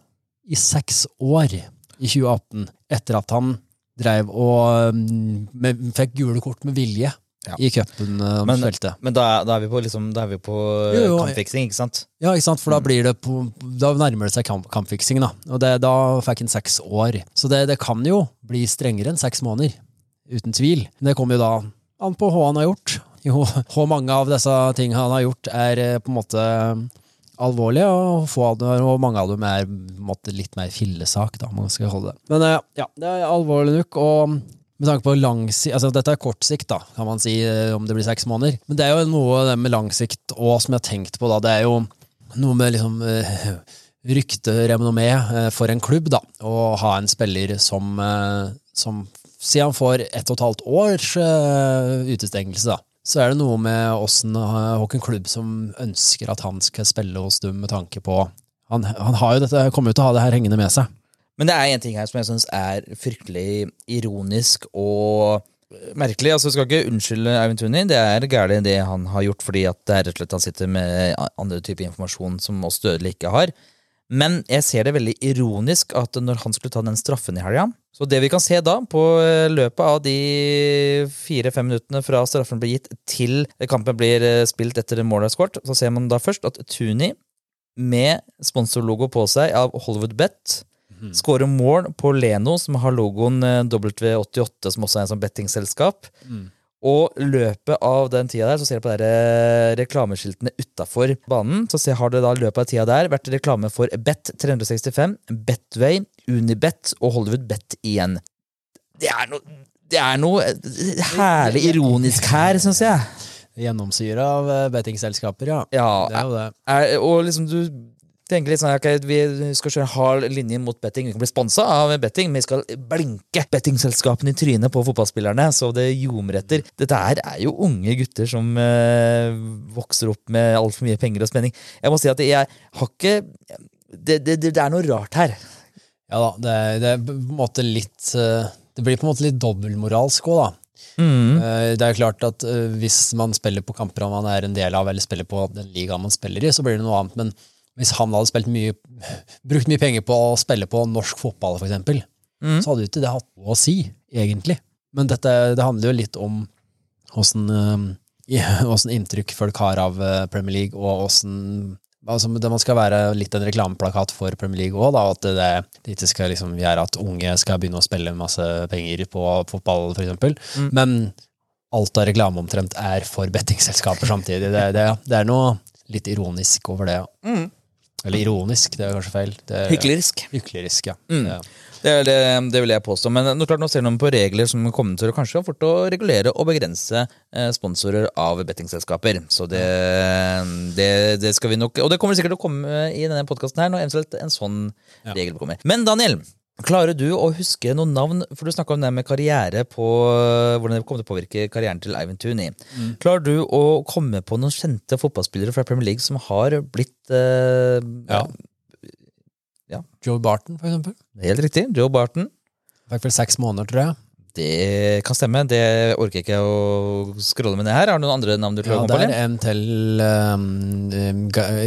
S3: i seks år i 2018, etter at han dreiv og mm, med, fikk gule kort med vilje
S2: Ja.
S3: i cupen uh,
S2: Men- Men da, da er vi på, liksom, da er vi på
S3: Jo, jo,
S2: kampfiksing, ikke sant?
S3: Ja, ikke sant? For
S2: Mm.
S3: da blir det på, Da nærmer det seg kamp, kampfiksing, da. Og det, da fikk han seks år. Så det, det kan jo bli strengere enn seks måneder. Uten tvil. Men Det kommer jo da an på hva han har gjort. Jo, *laughs* hvor mange av disse tingene han har gjort, er eh, på en måte alvorlige, og, dem, og mange av dem er måte litt mer fillesak, da, man skal holde det. Men eh, ja, det er alvorlig nok, og med tanke på lang sikt, altså Dette er kort sikt, da, kan man si, eh, om det blir seks måneder. Men det er jo noe med lang sikt og som jeg har tenkt på, da. Det er jo noe med liksom eh, rykte, renommé for en klubb, da. Å ha en spiller som, som Si han får ett og et halvt års utestengelse, da. Så er det noe med åssen hvilken klubb som ønsker at han skal spille hos dem, med tanke på Han, han har jo dette, kommer jo til å ha det her hengende med seg.
S2: Men det er en ting her som jeg syns er fryktelig ironisk og merkelig. Altså, skal ikke unnskylde Eivind Tuni, det er gærent det han har gjort, fordi at det er rett og slett han sitter med andre typer informasjon som oss dødelige ikke har. Men jeg ser det veldig ironisk at når han skulle ta den straffen i helga Så det vi kan se da, på eh, løpet av de fire-fem minuttene fra straffen ble gitt til kampen blir eh, spilt etter målet er skåret, så ser man da først at Tuni, med sponsorlogo på seg av Hollywood Bet, skårer mål på Leno, som har logoen eh, W88, som også er en sånn bettingselskap. Og løpet av den tida der, så ser du på de reklameskiltene utafor banen. Så ser, har det da løpet av tida der vært reklame for Bet365, Betway, Unibet og Hollywood Bet igjen. Det er noe det er noe herlig ironisk her, syns jeg.
S3: Gjennomsyra av eh, bettingselskaper, ja.
S2: Ja,
S3: Det er jo det.
S2: er, og liksom du tenker litt sånn ok, Vi skal kjøre hard linje mot betting. Vi kan bli sponsa av betting, men vi skal blinke bettingselskapene i trynet på fotballspillerne så det ljomer etter. Dette her er jo unge gutter som eh, vokser opp med altfor mye penger og spenning. Jeg må si at jeg har ikke Det, det, det er noe rart her.
S3: Ja da, det det er på en måte litt eh, Det blir på en måte litt dobbeltmoralsk òg, da.
S2: Mm.
S3: Eh, Det er jo klart at eh, hvis man spiller på kamper man er en del av, eller spiller på den ligaen man spiller i, så blir det noe annet. Men hvis han hadde mye, brukt mye penger på å spille på norsk fotball, eksempel,
S2: Mm.
S3: så hadde jo ikke det hatt noe å si, egentlig. Men dette, det handler jo litt om åssen eh, inntrykk folk har av eh, Premier League, og åssen Altså, det man skal være litt en reklameplakat for Premier League òg, at det, det ikke skal liksom gjøre at unge skal begynne å spille masse penger på fotball, eksempel.
S2: Mm.
S3: Men alt av reklame omtrent er for bettingselskaper samtidig. Det, det, det er noe litt ironisk over det. ja.
S2: Mm.
S3: Eller ironisk, det er kanskje feil. Det,
S2: Hyklerisk.
S3: Hyklerisk, ja.
S2: Mm.
S3: ja.
S2: Det, er det, det vil jeg påstå. Men nå, klart, nå ser man på regler som kommer til å kanskje fort å regulere og begrense eh, sponsorer av bettingselskaper. Så det, det, det skal vi nok Og det kommer sikkert til å komme i denne podkasten her når eventuelt en sånn
S3: Ja.
S2: regel kommer. Men Daniel, klarer du å huske noen navn? For du snakka om det med karriere på hvordan det kommer til å påvirke karrieren til Eivind Mm. Klarer du å komme på noen kjente fotballspillere fra Premier League som har blitt eh,
S3: Ja.
S2: Ja.
S3: Joe Barton, for eksempel.
S2: Helt riktig. Joe Barton.
S3: Fikk vel seks måneder, tror jeg.
S2: Det kan stemme. Det orker jeg ikke å scrolle med ned her. Har du noen andre navn du
S3: Ja,
S2: klarer å
S3: det
S2: komme på?
S3: er en til um,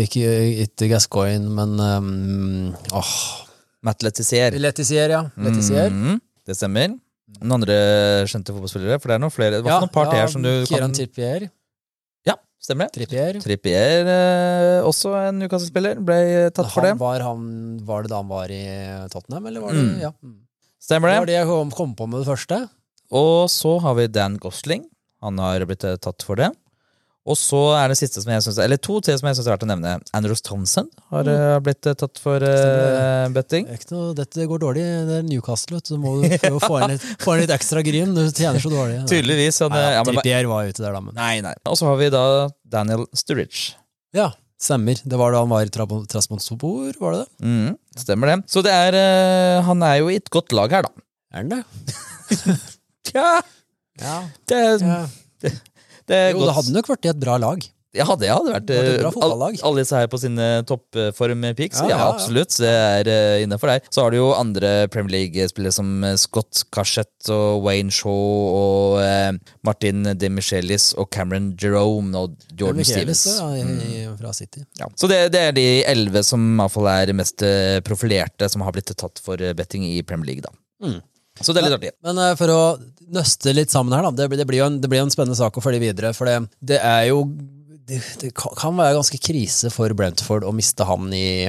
S3: Ikke, ikke Gascoigne, men um, åh,
S2: Matt Letizier.
S3: Letizier, ja. Letizier.
S2: Mm, det stemmer. Noen andre kjente fotballspillere? For det er noen flere. Hva
S3: Ja,
S2: noen par
S3: ja,
S2: her som du
S3: Kieran
S2: kan
S3: Trippier.
S2: Ja, stemmer det.
S3: Trippier.
S2: Trippier, eh, også en Newcastle-spiller, ble tatt for det.
S3: Var, han, var det da han var i Tottenham, eller var det
S2: Mm.
S3: Ja. Mm.
S2: Stemmer
S3: Det Det var
S2: det.
S3: det jeg kom, kom på med det første.
S2: Og så har vi Dan Gosling. Han har blitt eh, tatt for det. Og så er det siste som jeg synes, eller to til som jeg syns er verdt å nevne. Andrews Townsend har mm. blitt eh, tatt for
S3: uh,
S2: eh, betting.
S3: Det er ikke noe, dette går dårlig. Det er Newcastle, vet du. Så må du prøve å få inn litt, få inn litt ekstra gryn. Du tjener så dårlig. *laughs*
S2: Tydeligvis. Han,
S3: Nei,
S2: eh,
S3: ja,
S2: ja,
S3: Trippier var ute der, da, men
S2: nei, nei. Og så har vi da Daniel Sturridge.
S3: Ja, stemmer. Det var da han var i Tra- var det det?
S2: Mm, stemmer det. Så det er uh, Han er jo i et godt lag her, da.
S3: Er han det? *laughs*
S2: Tja,
S3: Ja.
S2: det, er-
S3: ja.
S2: Det
S3: Jo,
S2: godt.
S3: det hadde nok vært i et bra lag.
S2: Ja, det hadde vært eh, all- Alle disse her på sine toppform-peaks.
S3: Ja,
S2: Ja,
S3: ja, ja.
S2: absolutt. Det er uh, innafor der. Så har du jo andre Premier League-spillere som eh, Scott Cashett og Wayne Shaw og uh, Martin De Michelis og Cameron Jerome og Jordan
S3: Michaelis,
S2: Stevens.
S3: ja, i, fra City.
S2: Ja. Så det, det er de elleve som i hvert fall er mest eh, profilerte, som har blitt tatt for eh, betting i Premier League. da.
S3: Mm.
S2: Så det er litt artig.
S3: Men eh, for å nøste litt sammen her, da. Det, det, blir jo en, det blir en spennende sak å følge videre. For det, det er jo det, det kan være ganske krise for Brentford å miste han i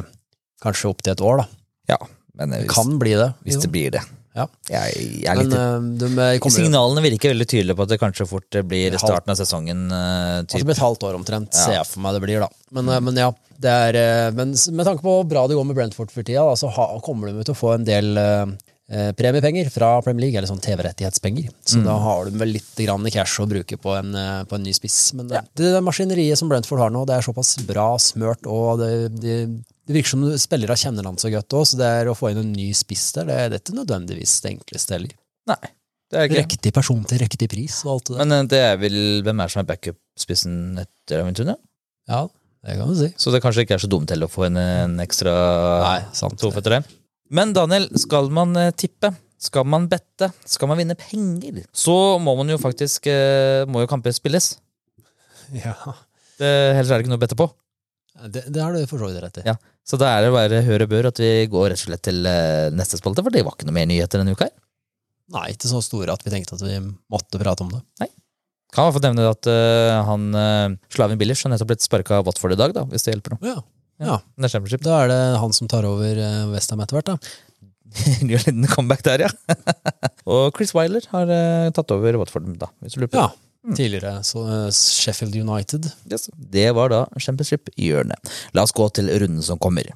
S3: kanskje opptil et år, da.
S2: Ja, men hvis,
S3: Kan bli det.
S2: hvis
S3: jo.
S2: det blir det.
S3: Ja.
S2: Jeg, jeg er
S3: Men
S2: litt
S3: eh, de eh, kommer
S2: Signalene virker veldig tydelige på at det kanskje fort blir starten av sesongen.
S3: Uh,
S2: typ.
S3: det blir et halvt år omtrent,
S2: Ja.
S3: ser jeg for meg det blir, da. Men, eh, men ja, det er eh, Men med tanke på hvor bra det går med Brentford for tida, da, så ha, kommer de til å få en del eh, eh, premiepenger fra Premier League, eller sånn TV-rettighetspenger. Så da har du vel litt grann cash å bruke på en, eh, på en ny spiss. Men det, det maskineriet som Brentford har nå, det er såpass bra smørt, og det, det, det virker som spillere kjenner han så godt òg, så det er å få inn en ny spiss der, det, det er ikke nødvendigvis det enkleste heller.
S2: Nei, det er.
S3: Riktig person til riktig pris og alt det der.
S2: Men eh, det er vel hvem er det som er backup-spissen etter Aventuna?
S3: Ja, det kan du si.
S2: Så det kanskje ikke er så dumt til å få en, en ekstra
S3: Nei, sant.
S2: to etter det. Men Daniel, skal man eh, tippe? Skal man bette? Skal man vinne penger? Så må man jo faktisk eh, Må jo kamper spilles. *laughs*
S3: Ja.
S2: Det, ellers er det ikke noe å bette på.
S3: Det, det har du for så vidt rett i.
S2: Ja. Så da er det bare hør og bør at vi går rett og slett til eh, neste spalte, for det var ikke noe mer nyheter denne uka her.
S3: Nei, ikke så store at vi tenkte at vi måtte prate om det. Nei.
S2: Kan i hvert fall nevne at uh, han uh, Slavin Billers har nettopp blitt sparka Watford i dag, da, hvis det hjelper noe.
S3: Ja. Ja.
S2: Det er championship.
S3: Da er det han som tar over uh, Westham etter hvert, da. *laughs*
S2: Gjør en liten comeback der, ja. *laughs* og Chris Wiler har uh, tatt over Watford, da, hvis du lurer på
S3: Ja. Tidligere så, uh, Sheffield United.
S2: Yes. Det var da championship-hjørnet. La oss gå til runden som kommer.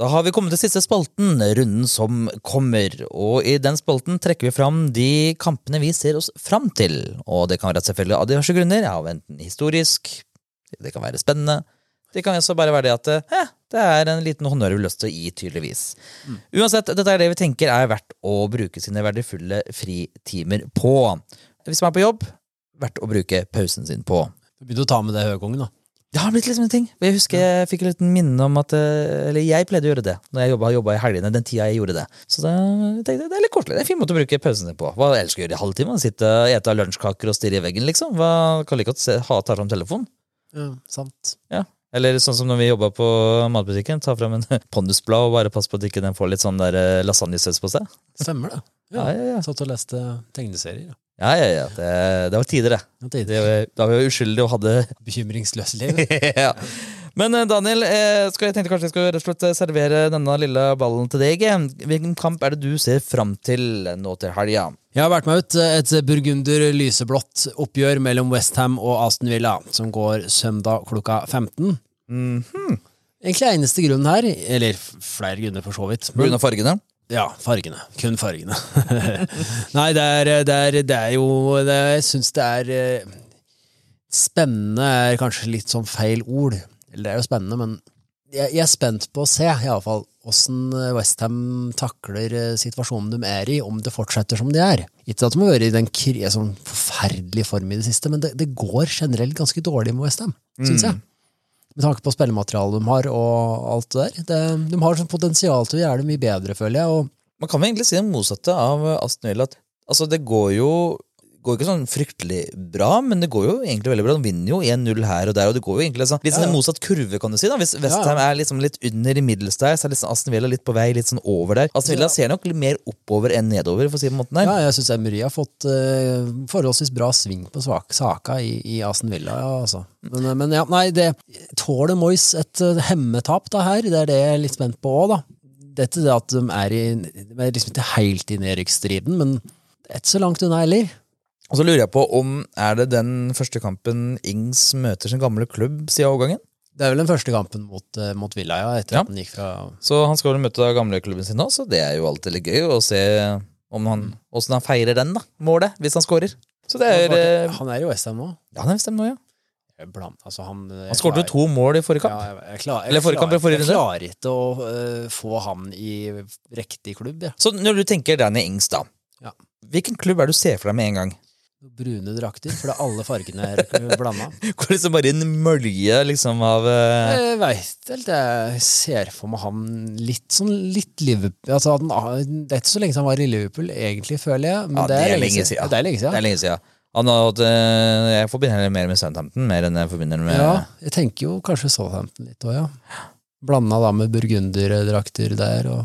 S2: Da har vi kommet til siste spalten, runden som kommer. Og i den spalten trekker vi fram de kampene vi ser oss fram til. Og det kan være selvfølgelig av diverse grunner, av enten historisk, det kan være spennende. Det kan også bare være det at eh, det er en liten honnør vi har lyst til å gi, tydeligvis. Uansett, dette er det vi tenker er verdt å bruke sine verdifulle fritimer på. Hvis man er på jobb, verdt å bruke pausen sin på.
S3: Du begynte å ta med det høykongen, da.
S2: Det har blitt liksom en ting. Jeg husker jeg fikk et minne om at eh, Eller jeg pleide å gjøre det når jeg jobba, i helgene. Den tida jeg gjorde det. Så da tenkte jeg det er litt koselig. Det er en fin måte å bruke pausen sin på. Hva ellers skal jeg gjøre i halvtime? Sitte og ete lunsjkaker og stirre i veggen, liksom? Hva kan like godt se, ha, ta fram telefonen?
S3: Ja, sant.
S2: Ja. Eller sånn som når vi jobba på matbutikken, ta fram en *laughs* pondusblad og bare passe på at ikke den får litt sånn der eh, lasagnesaus på seg.
S3: Stemmer det.
S2: Ja, ja, ja.
S3: Satt og leste tegneserier. Ja.
S2: Ja, ja. Det, det var tider, det.
S3: Tider.
S2: det var- da var vi uskyldige og hadde *laughs*
S3: Bekymringsløse liv. *laughs*
S2: ja. Men eh, Daniel, eh, skal jeg tenkte kanskje jeg skulle rett og slett servere denne lille ballen til deg. Hvilken kamp er det du ser fram til nå til helga?
S3: Jeg har vært med ut et burgunder lyseblått oppgjør mellom Westham og Aston Villa, som går søndag klokka 15. Egentlig eneste grunnen her, eller flere grunner for så vidt.
S2: Av fargene?
S3: Ja, fargene. Kun fargene. *laughs* Nei, det er, det er, det er jo det, Jeg syns det er eh, Spennende er kanskje litt sånn feil ord. Eller det er jo spennende, men jeg, jeg er spent på å se, iallfall, åssen Westham takler eh, situasjonen de er i, om det fortsetter som de er. Ikke at de har vært i den sånn forferdelige form i det siste, men det, det går generelt ganske dårlig med Westham, syns jeg. Med tanke på spillematerialet de har, og alt det der. Det, de har sånn potensial til å gjøre det mye bedre, føler jeg.
S2: Man kan vel egentlig si det motsatte av Aston Villa. At, altså, det går jo går ikke sånn fryktelig bra, men det går jo egentlig veldig bra. De vinner jo 1-0 her og der, og det går jo egentlig sånn, litt sånn
S3: Ja, ja.
S2: motsatt kurve, kan du si. da. Hvis Westham er liksom litt under i middels der, så er liksom Aston Villa litt på vei litt sånn over der. Aston Villa ser nok litt mer oppover enn nedover, for å si det på en måten der.
S3: Ja, jeg syns Emery har fått uh, forholdsvis bra sving på svak, saka i, i Aston Villa, ja, altså. Men, eh, men ja, nei, det Tåler Moyes et uh, hemmetap da her? Det er det jeg er litt spent på òg, da. Dette det at de er, i, de er liksom ikke helt i nedrykksstriden, men det er ikke så langt unna heller.
S2: Og så lurer jeg på om er det den første kampen Ings møter sin gamle klubb siden overgangen?
S3: Det er vel den første kampen mot, eh, mot Villa, ja, etter
S2: Ja.
S3: at den gikk fra
S2: Så han skal vel møte gamleklubben sin nå, så det er jo alltid litt gøy å se om han, hvordan han feirer den, da. Målet, hvis han scorer. Så det er eh,
S3: Han er jo Westham nå.
S2: Ja, han er SM nå, ja.
S3: Blant, Altså, han
S2: Han skåret jo to mål i forrige kamp.
S3: Ja, jeg, jeg, klar, jeg,
S2: Eller forrige kamp, eller forrige
S3: jeg
S2: runde.
S3: klarer ikke å uh, få han i riktig klubb, Ja.
S2: Så når du tenker Danny Ings, da.
S3: Ja.
S2: Hvilken klubb er det du ser for deg med en gang?
S3: Brune drakter, for det er alle fargene er blanda. *laughs*
S2: Hvor liksom bare en mølje liksom av uh...
S3: Jeg veit helt jeg ser for meg han litt sånn litt Liverpool altså, han, Det er ikke så lenge siden han var i Liverpool, egentlig, føler jeg. Men
S2: Ja,
S3: det, er lenge siden. Det er lenge
S2: Det er
S3: siden.
S2: lenge siden. Han har hatt, eh, jeg forbinder mer med Southampton mer enn jeg forbinder med
S3: Ja, jeg tenker jo kanskje Southampton litt òg, ja. Blanda da med burgunderdrakter der og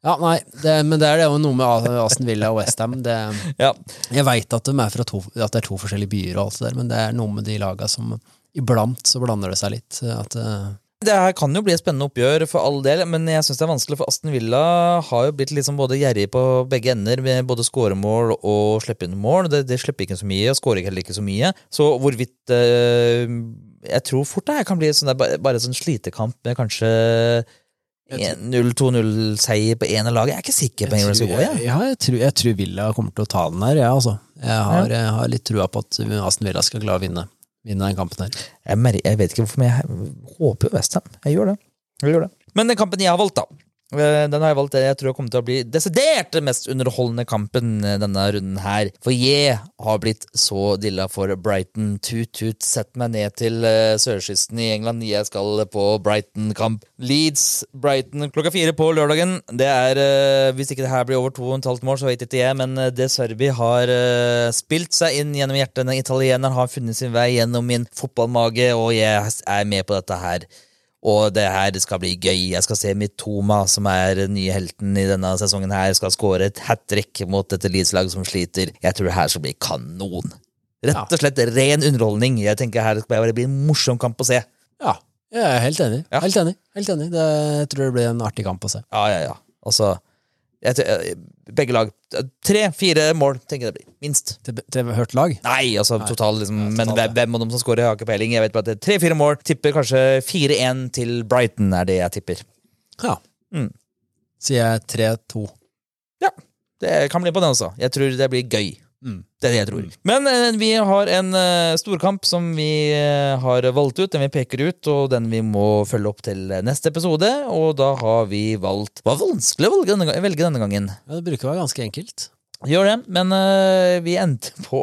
S3: Ja, nei, det, men det er jo noe med Aston Villa og Westham.
S2: Ja.
S3: Jeg veit at, de to, at det er to forskjellige byer og alt det der, men det er noe med de laga som Iblant så blander det seg litt. At, uh...
S2: Det her kan jo bli et spennende oppgjør, for all del, men jeg syns det er vanskelig, for Aston Villa har jo blitt liksom både gjerrig på begge ender, med både skåremål og slippe inn mål. Det, det slipper ikke så mye, og skårer heller ikke så mye. Så hvorvidt uh, Jeg tror fort det her kan bli sånn der, bare, en sånn slitekamp med kanskje 1-0-2-0-seier på ene laget. Jeg er ikke sikker på hvor det skal gå.
S3: jeg,
S2: Ja.
S3: ja, jeg, tror, jeg tror Villa kommer til å ta den her, jeg, altså. Jeg har, jeg har litt trua på at Aston Villa skal klare å vinne, vinne den kampen her.
S2: Jeg vet ikke hvorfor, men jeg håper jo Westham. Jeg gjør det. Jeg gjør det. Men den kampen jeg har valgt, da. Eh, Den har jeg valgt, jeg tror kommer til å bli desidert den mest underholdende kampen eh, denne runden her. For jeg har blitt så dilla for Brighton. Tut-tut, sett meg ned til eh, sørkysten i England. Jeg skal på Brighton-kamp. Leeds, Brighton klokka fire på lørdagen. Det er, Hvis ikke det her blir over to og et halvt mål, så vet ikke jeg, men det Serbi har spilt seg inn gjennom hjertet. Den italieneren har funnet sin vei gjennom min fotballmage, og jeg er med på dette her. Og det her skal bli gøy. Jeg skal se Mitoma, som er den nye helten i denne sesongen, her, skal skåre et hat trick mot dette Leeds-laget som sliter. Jeg tror det her skal bli kanon. Rett og slett ren underholdning. Jeg tenker her skal bare bli en morsom kamp å se.
S3: Ja, jeg er helt enig.
S2: Ja.
S3: Helt enig. Helt enig. Det, jeg tror det blir en artig kamp å se.
S2: Ja, ja, ja. Altså Begge lag. Tre-fire mål, tenker jeg det blir. Minst.
S3: Til, til hørt lag?
S2: Nei, altså total, liksom.
S3: Ja,
S2: men
S3: totalt,
S2: hvem, av dem som scorer, har ikke peiling. Jeg vet bare at det er tre-fire mål. Tipper kanskje 4-1 til Brighton, er det jeg tipper.
S3: Ja.
S2: Mm.
S3: Sier jeg 3-2.
S2: Ja, det kan bli på den også. Jeg tror det blir gøy.
S3: Mm.
S2: Det er det jeg tror. Men eh, vi har en eh, storkamp som vi eh, har valgt ut, den vi peker ut, og den vi må følge opp til neste episode. Og da har vi valgt Det var vanskelig å velge denne, velge denne gangen.
S3: Ja, det bruker å være ganske enkelt.
S2: Gjør det, men eh, vi endte på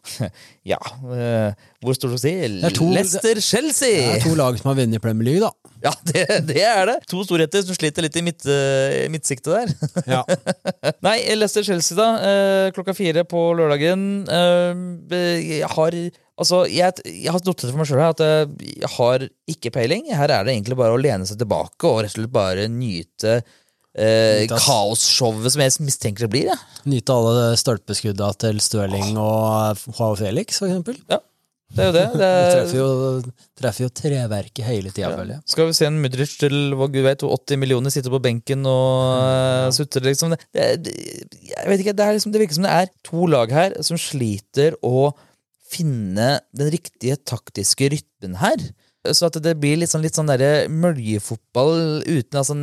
S2: *laughs* Ja, eh, hvor stort skal vi
S3: si? Leicester-Chelsea! Det er to lag som har vunnet Premier League, da.
S2: Ja, det, det er det. To storheter som sliter litt i midt, eh, midtsiktet der.
S3: Ja. *laughs*
S2: Nei, Leicester-Chelsea, da. Eh, klokka fire på lørdagen. Eh, jeg har Altså, jeg, jeg har notert for meg sjøl at jeg har ikke peiling. Her er det egentlig bare å lene seg tilbake og rett og slett bare nyte eh, kaosshowet som jeg mistenker det blir. Ja.
S3: Nyte alle stolpeskudda til Stirling og Joao Felix, for eksempel.
S2: Ja, det er jo det. *laughs* det
S3: Du
S2: er,
S3: treffer jo, treffer jo treverket hele tida, føler jeg.
S2: skal vi se en Mudric til hva gud vet, 80 millioner sitter på benken og uh, sutrer, liksom. Det, det, jeg vet ikke, det, liksom, det virker som det er to lag her som sliter å finne den riktige taktiske rytmen her. Så at det blir litt sånn, litt sånn der, møljefotball uten altså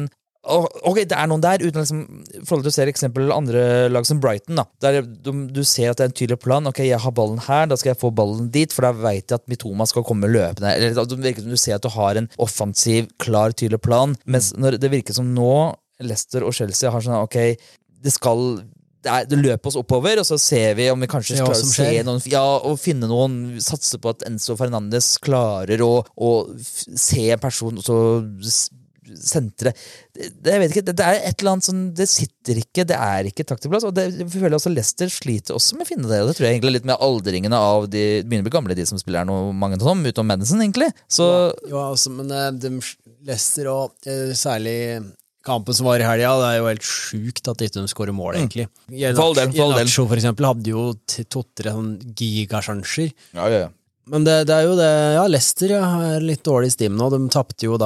S2: Ok, det er noen der, uten liksom forhold til å se eksempel andre lag som Brighton, da, der du, du ser at det er en tydelig plan. Ok, jeg har ballen her, da skal jeg få ballen dit, for da veit jeg at Mitoma skal komme løpende. Eller Det virker som du ser at du har en offensiv, klar, tydelig plan. Mens når det virker som nå, Leicester og Chelsea har sånn ok, det skal det, er, det løper oss oppover, og så ser vi om vi kanskje
S3: Ja,
S2: klarer å se noen Ja, og finne noen Satse på at Enzo Fernandes klarer å, å se en person og så sentre det, det, Jeg vet ikke, det, det er et eller annet sånn Det sitter ikke, det er ikke taktikplass. Og det, jeg føler også Leicester sliter også med å finne det. Og det tror jeg egentlig er litt med aldringene av de de begynner å bli gamle, de som spiller her nå, mange av dem, utenom Madison, egentlig. Så
S3: Jo, altså, men eh, de, Leicester og eh, særlig kampen som var i helga, det er jo helt sjukt at ikke de skårer mål, egentlig.
S2: Mm. For all del, for
S3: for eksempel, hadde jo to-tre sånn gigasjanser.
S2: ja, ja, ja.
S3: Men det, det er jo det Ja, Leicester ja, er litt dårlig i stim nå. De tapte jo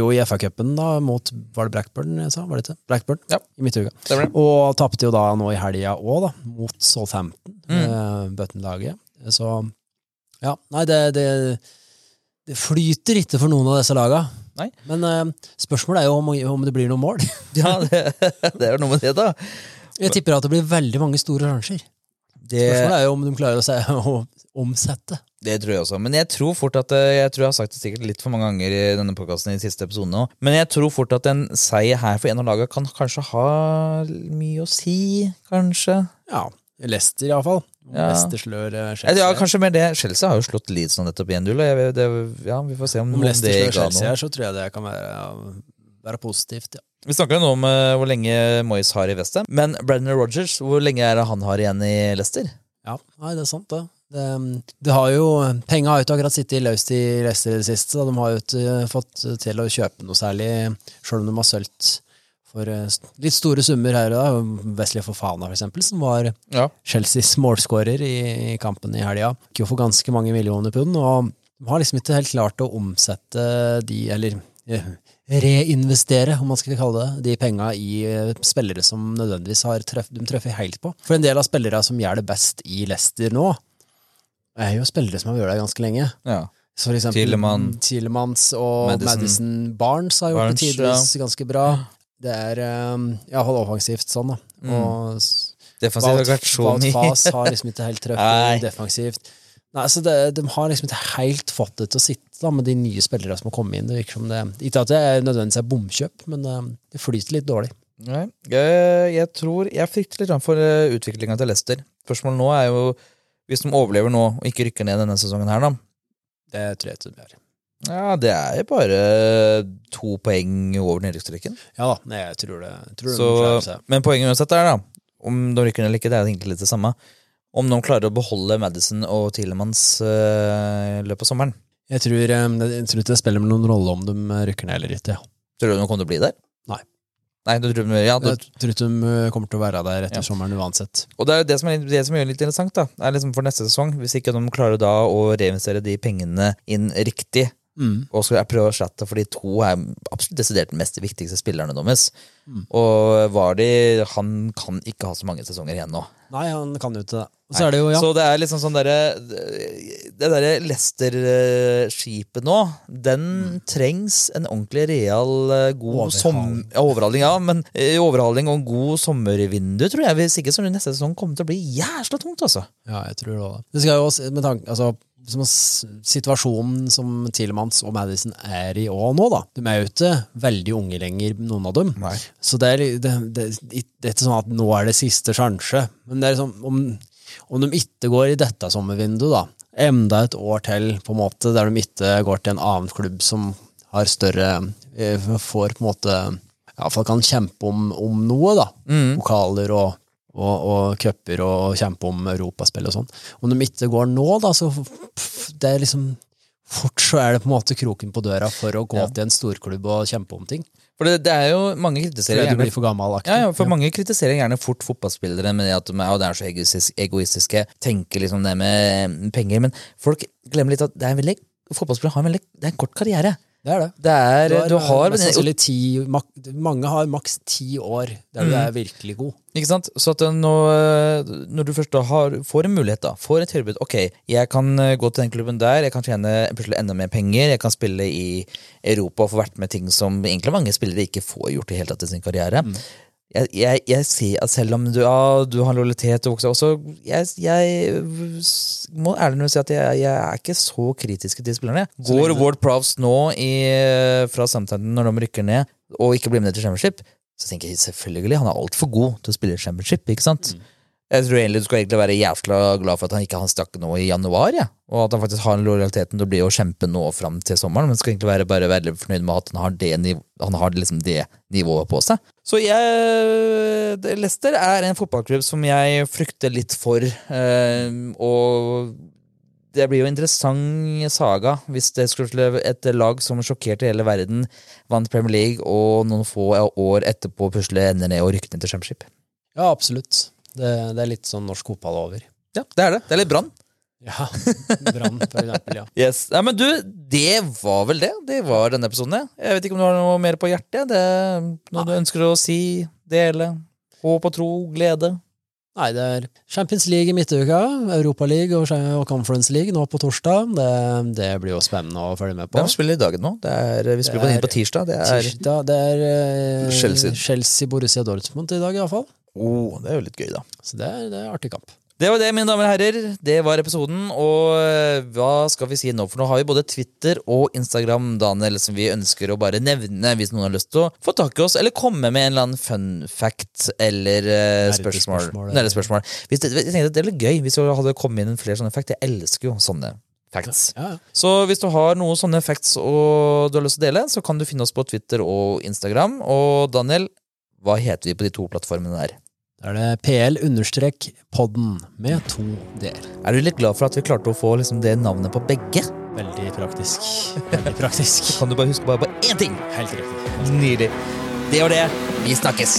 S3: jo i FA-cupen mot Var det Blackburn jeg sa? Var det ikke? Blackburn?
S2: Ja.
S3: I midtuka. Og tapte jo da nå i helga òg, mot Southampton,
S2: Mm.
S3: eh, Button-laget. Så ja, nei, det, det Det flyter ikke for noen av disse laga.
S2: Nei.
S3: Men eh, spørsmålet er jo om, om det blir noen mål. *laughs*
S2: ja det, det er jo noe med det, da.
S3: Jeg tipper at det blir veldig mange store sjanser.
S2: Det,
S3: Spørsmålet er jo om de klarer å, se, å omsette.
S2: Det tror jeg også. Men jeg tror fort at eh, Jeg tror jeg har sagt det sikkert litt for mange ganger i denne podkasten i de siste episodene nå, Men jeg tror fort at en seier her for en av lagene kan kanskje ha mye å si, kanskje.
S3: Ja. Leicester, iallfall.
S2: Ja.
S3: Leicester slør Chelsea.
S2: Ja, kanskje mer det. Chelsea har jo slått Leeds nå nettopp 1-0. og jeg det- Ja, vi får se om,
S3: Om Leicester
S2: det
S3: slår Chelsea her, så tror jeg det kan være, være positivt. Ja.
S2: Vi snakker jo nå om uh, hvor lenge Moyes har i Westham. Men Brenner Rogers, hvor lenge er det han har igjen i Leicester?
S3: ja, nei, det er sant, det. Det, det har jo, Penga har jo ikke akkurat sittet løst i Leicester i det siste. så De har jo ikke fått til å kjøpe noe særlig, sjøl om de har solgt for eh, litt store summer her og da. Wesley Fofana, for eksempel, som var
S2: Ja.
S3: Chelseas målskårer i, i kampen i helga. Gikk jo for ganske mange millioner pund, og de har liksom ikke helt klart å omsette de, eller eh, reinvestere, om man skal kalle det, de penga i eh, spillere som nødvendigvis har treff, de treffer helt på. For en del av spillere som gjør det best i Leicester nå, er jo spillere som har vært der ganske lenge.
S2: Ja.
S3: Så for eksempel
S2: Tielemann.
S3: Tielemans og
S2: Madison.
S3: Madison. Barnes har gjort
S2: Barnes,
S3: det tidvis ganske bra. Det er um, iallfall offensivt sånn, da.
S2: Mm.
S3: Og
S2: Defensivt har.
S3: Faas har liksom ikke helt *laughs*
S2: Nei.
S3: defensivt. Nei, så det, De har liksom ikke helt fått det til å sitte da, med de nye spillere som har kommet inn. Det virker som det, Ikke at det er nødvendigvis er bomkjøp, men um, det flyter litt dårlig.
S2: Nei, jeg, jeg tror Jeg frykter litt for utviklinga til Leicester. Spørsmålet nå er jo Hvis de overlever nå og ikke rykker ned denne sesongen her, da.
S3: Det tror jeg ikke det blir.
S2: Ja, det er jo bare to poeng over nedrykksstreken.
S3: Ja da, nei, jeg tror det. Jeg tror
S2: Så, men poenget uansett er, da, om de rykker ned eller ikke, det er egentlig litt det samme. Om de klarer å beholde Madison og Tilemanns uh, i løpet av sommeren.
S3: Jeg tror, um, jeg tror ikke det spiller noen rolle om de rykker ned eller ikke.
S2: Tror du de kommer til å bli der?
S3: Nei.
S2: Du tror, ja, du,
S3: Jeg tror de uh, kommer til å være der etter
S2: Ja.
S3: sommeren uansett.
S2: Og det er jo det som er, det som er litt interessant, da, er liksom for neste sesong. Hvis ikke de klarer da å reinvestere de pengene inn riktig,
S3: Mm.
S2: og skal prøve å erstatte, for de to er absolutt desidert de mest viktigste spillerne deres.
S3: Mm.
S2: Og Vardi, han kan ikke ha så mange sesonger igjen nå.
S3: Nei, han kan jo ikke det. Og så er det jo, ja.
S2: Så det er liksom sånn derre Det derre Leicester-skipet nå, den trengs en ordentlig real eh, god som,
S3: Overhaling.
S2: ja, overhaling. Ja, men eh, overhaling og en god sommervindu, tror jeg. Hvis ikke så neste sesong kommer til å bli jævla tungt, altså.
S3: Ja, jeg tror det. Det skal jo også, med tanke, altså, som situasjonen som Tielemanns og Madison er i òg nå, da. De er jo ikke veldig unge lenger, noen av dem.
S2: Nei.
S3: Så det er, det, det, det er ikke sånn at nå er det siste sjanse. Men det er liksom, om, om de ikke går i dette sommervinduet, da, enda et år til, på en måte, der de ikke går til en annen klubb som har større eh, Får på en måte Iallfall kan kjempe om, om noe, da. Pokaler og og, og cuper og kjempe om europaspill og sånn. Om de ikke går nå, da, så det er liksom Fort så er det på en måte kroken på døra for å gå
S2: Ja.
S3: til en storklubb og kjempe om ting.
S2: For det, det er jo mange kritiserer
S3: Fordi du
S2: gjerne
S3: blir for gammel.
S2: ja, ja, for mange kritiserer gjerne fort fotballspillere med det at de er, er så egoistis- egoistiske, tenker liksom det med penger, men folk glemmer litt at det er en veldig, fotballspillere har en veldig det er en kort karriere.
S3: Det er det.
S2: Det er, du har,
S3: mest sannsynlig ti, mak, Mange har maks ti år der du
S2: Mm.
S3: er virkelig god.
S2: Ikke sant? Så at når, når du først har, får en mulighet, da, får et tilbud Ok, jeg kan eh, gå til den klubben der, jeg kan tjene plutselig enda mer penger, jeg kan spille i Europa og få vært med ting som egentlig mange spillere ikke får gjort i hele tatt i sin karriere. Jeg, jeg, jeg ser at selv om du, ja, du har lojalitet og vokser også jeg, jeg må ærlig si at jeg, er ikke så kritisk til spillerne. Går Ward Prowse nå i, fra Southampton når de rykker ned, og ikke blir med til Championship, så tenker jeg selvfølgelig, han er altfor god til å spille Championship, ikke sant? Jeg tror egentlig du skal egentlig være jævla glad for at han ikke han stakk nå i januar, ja. og at han faktisk har lojaliteten til å bli å kjempe nå fram til sommeren, men skal egentlig være bare veldig fornøyd med at han har det, han har liksom det nivået på seg. Så jeg Leicester er en fotballklubb som jeg frykter litt for, eh, og det blir jo en interessant saga hvis det skulle et lag som sjokkerte hele verden, vant Premier League, og noen få år etterpå plutselig ender ned og rykker ned til Championship.
S3: Ja, absolutt. Det, det er litt sånn norsk fotball over.
S2: Ja, det er det. Det er litt brann.
S3: Ja. Brann, for eksempel. Ja.
S2: Yes. Ja, men du, det var vel det. Det var denne episoden. ja. Jeg vet ikke om du har noe mer på hjertet? Det noe Nei. du ønsker å si, dele? Håp og tro, glede?
S3: Nei, det er Champions League i midtuka, Europaliga og, og Conference League nå på torsdag. Det, det blir jo spennende å følge med på.
S2: Hvem spiller i dag nå? Det er, vi spiller på
S3: Det er-
S2: på tirsdag. Det er
S3: Tirsdag, det er eh,
S2: Chelsea.
S3: Chelsea Borussia Dortmund i dag, iallfall.
S2: oh, Det er jo litt gøy, da.
S3: Så det er, det er artig kamp.
S2: Det var det, mine damer og herrer. Det var episoden. Og eh, hva skal vi si nå? For nå har vi både Twitter og Instagram, Daniel, som vi ønsker å bare nevne hvis noen har lyst til å få tak i oss, eller komme med en eller annen fun fact eller uh, spørsmål. Spørsmål. Hvis det, jeg tenkte at det er litt gøy hvis vi hadde kommet inn flere sånne facts. Jeg elsker jo sånne facts.
S3: Ja, ja.
S2: Så hvis du har noen sånne facts og du har lyst til å dele, så kan du finne oss på Twitter og Instagram. Og Daniel, hva heter vi på de to plattformene der?
S3: Da er det PL-podden med to d-er.
S2: Er du litt glad for at vi klarte å få liksom, det navnet på begge?
S3: Veldig praktisk. Veldig praktisk. *laughs*
S2: Kan du bare huske bare på én ting?
S3: Helt riktig.
S2: Nydelig. Det var det. Vi snakkes.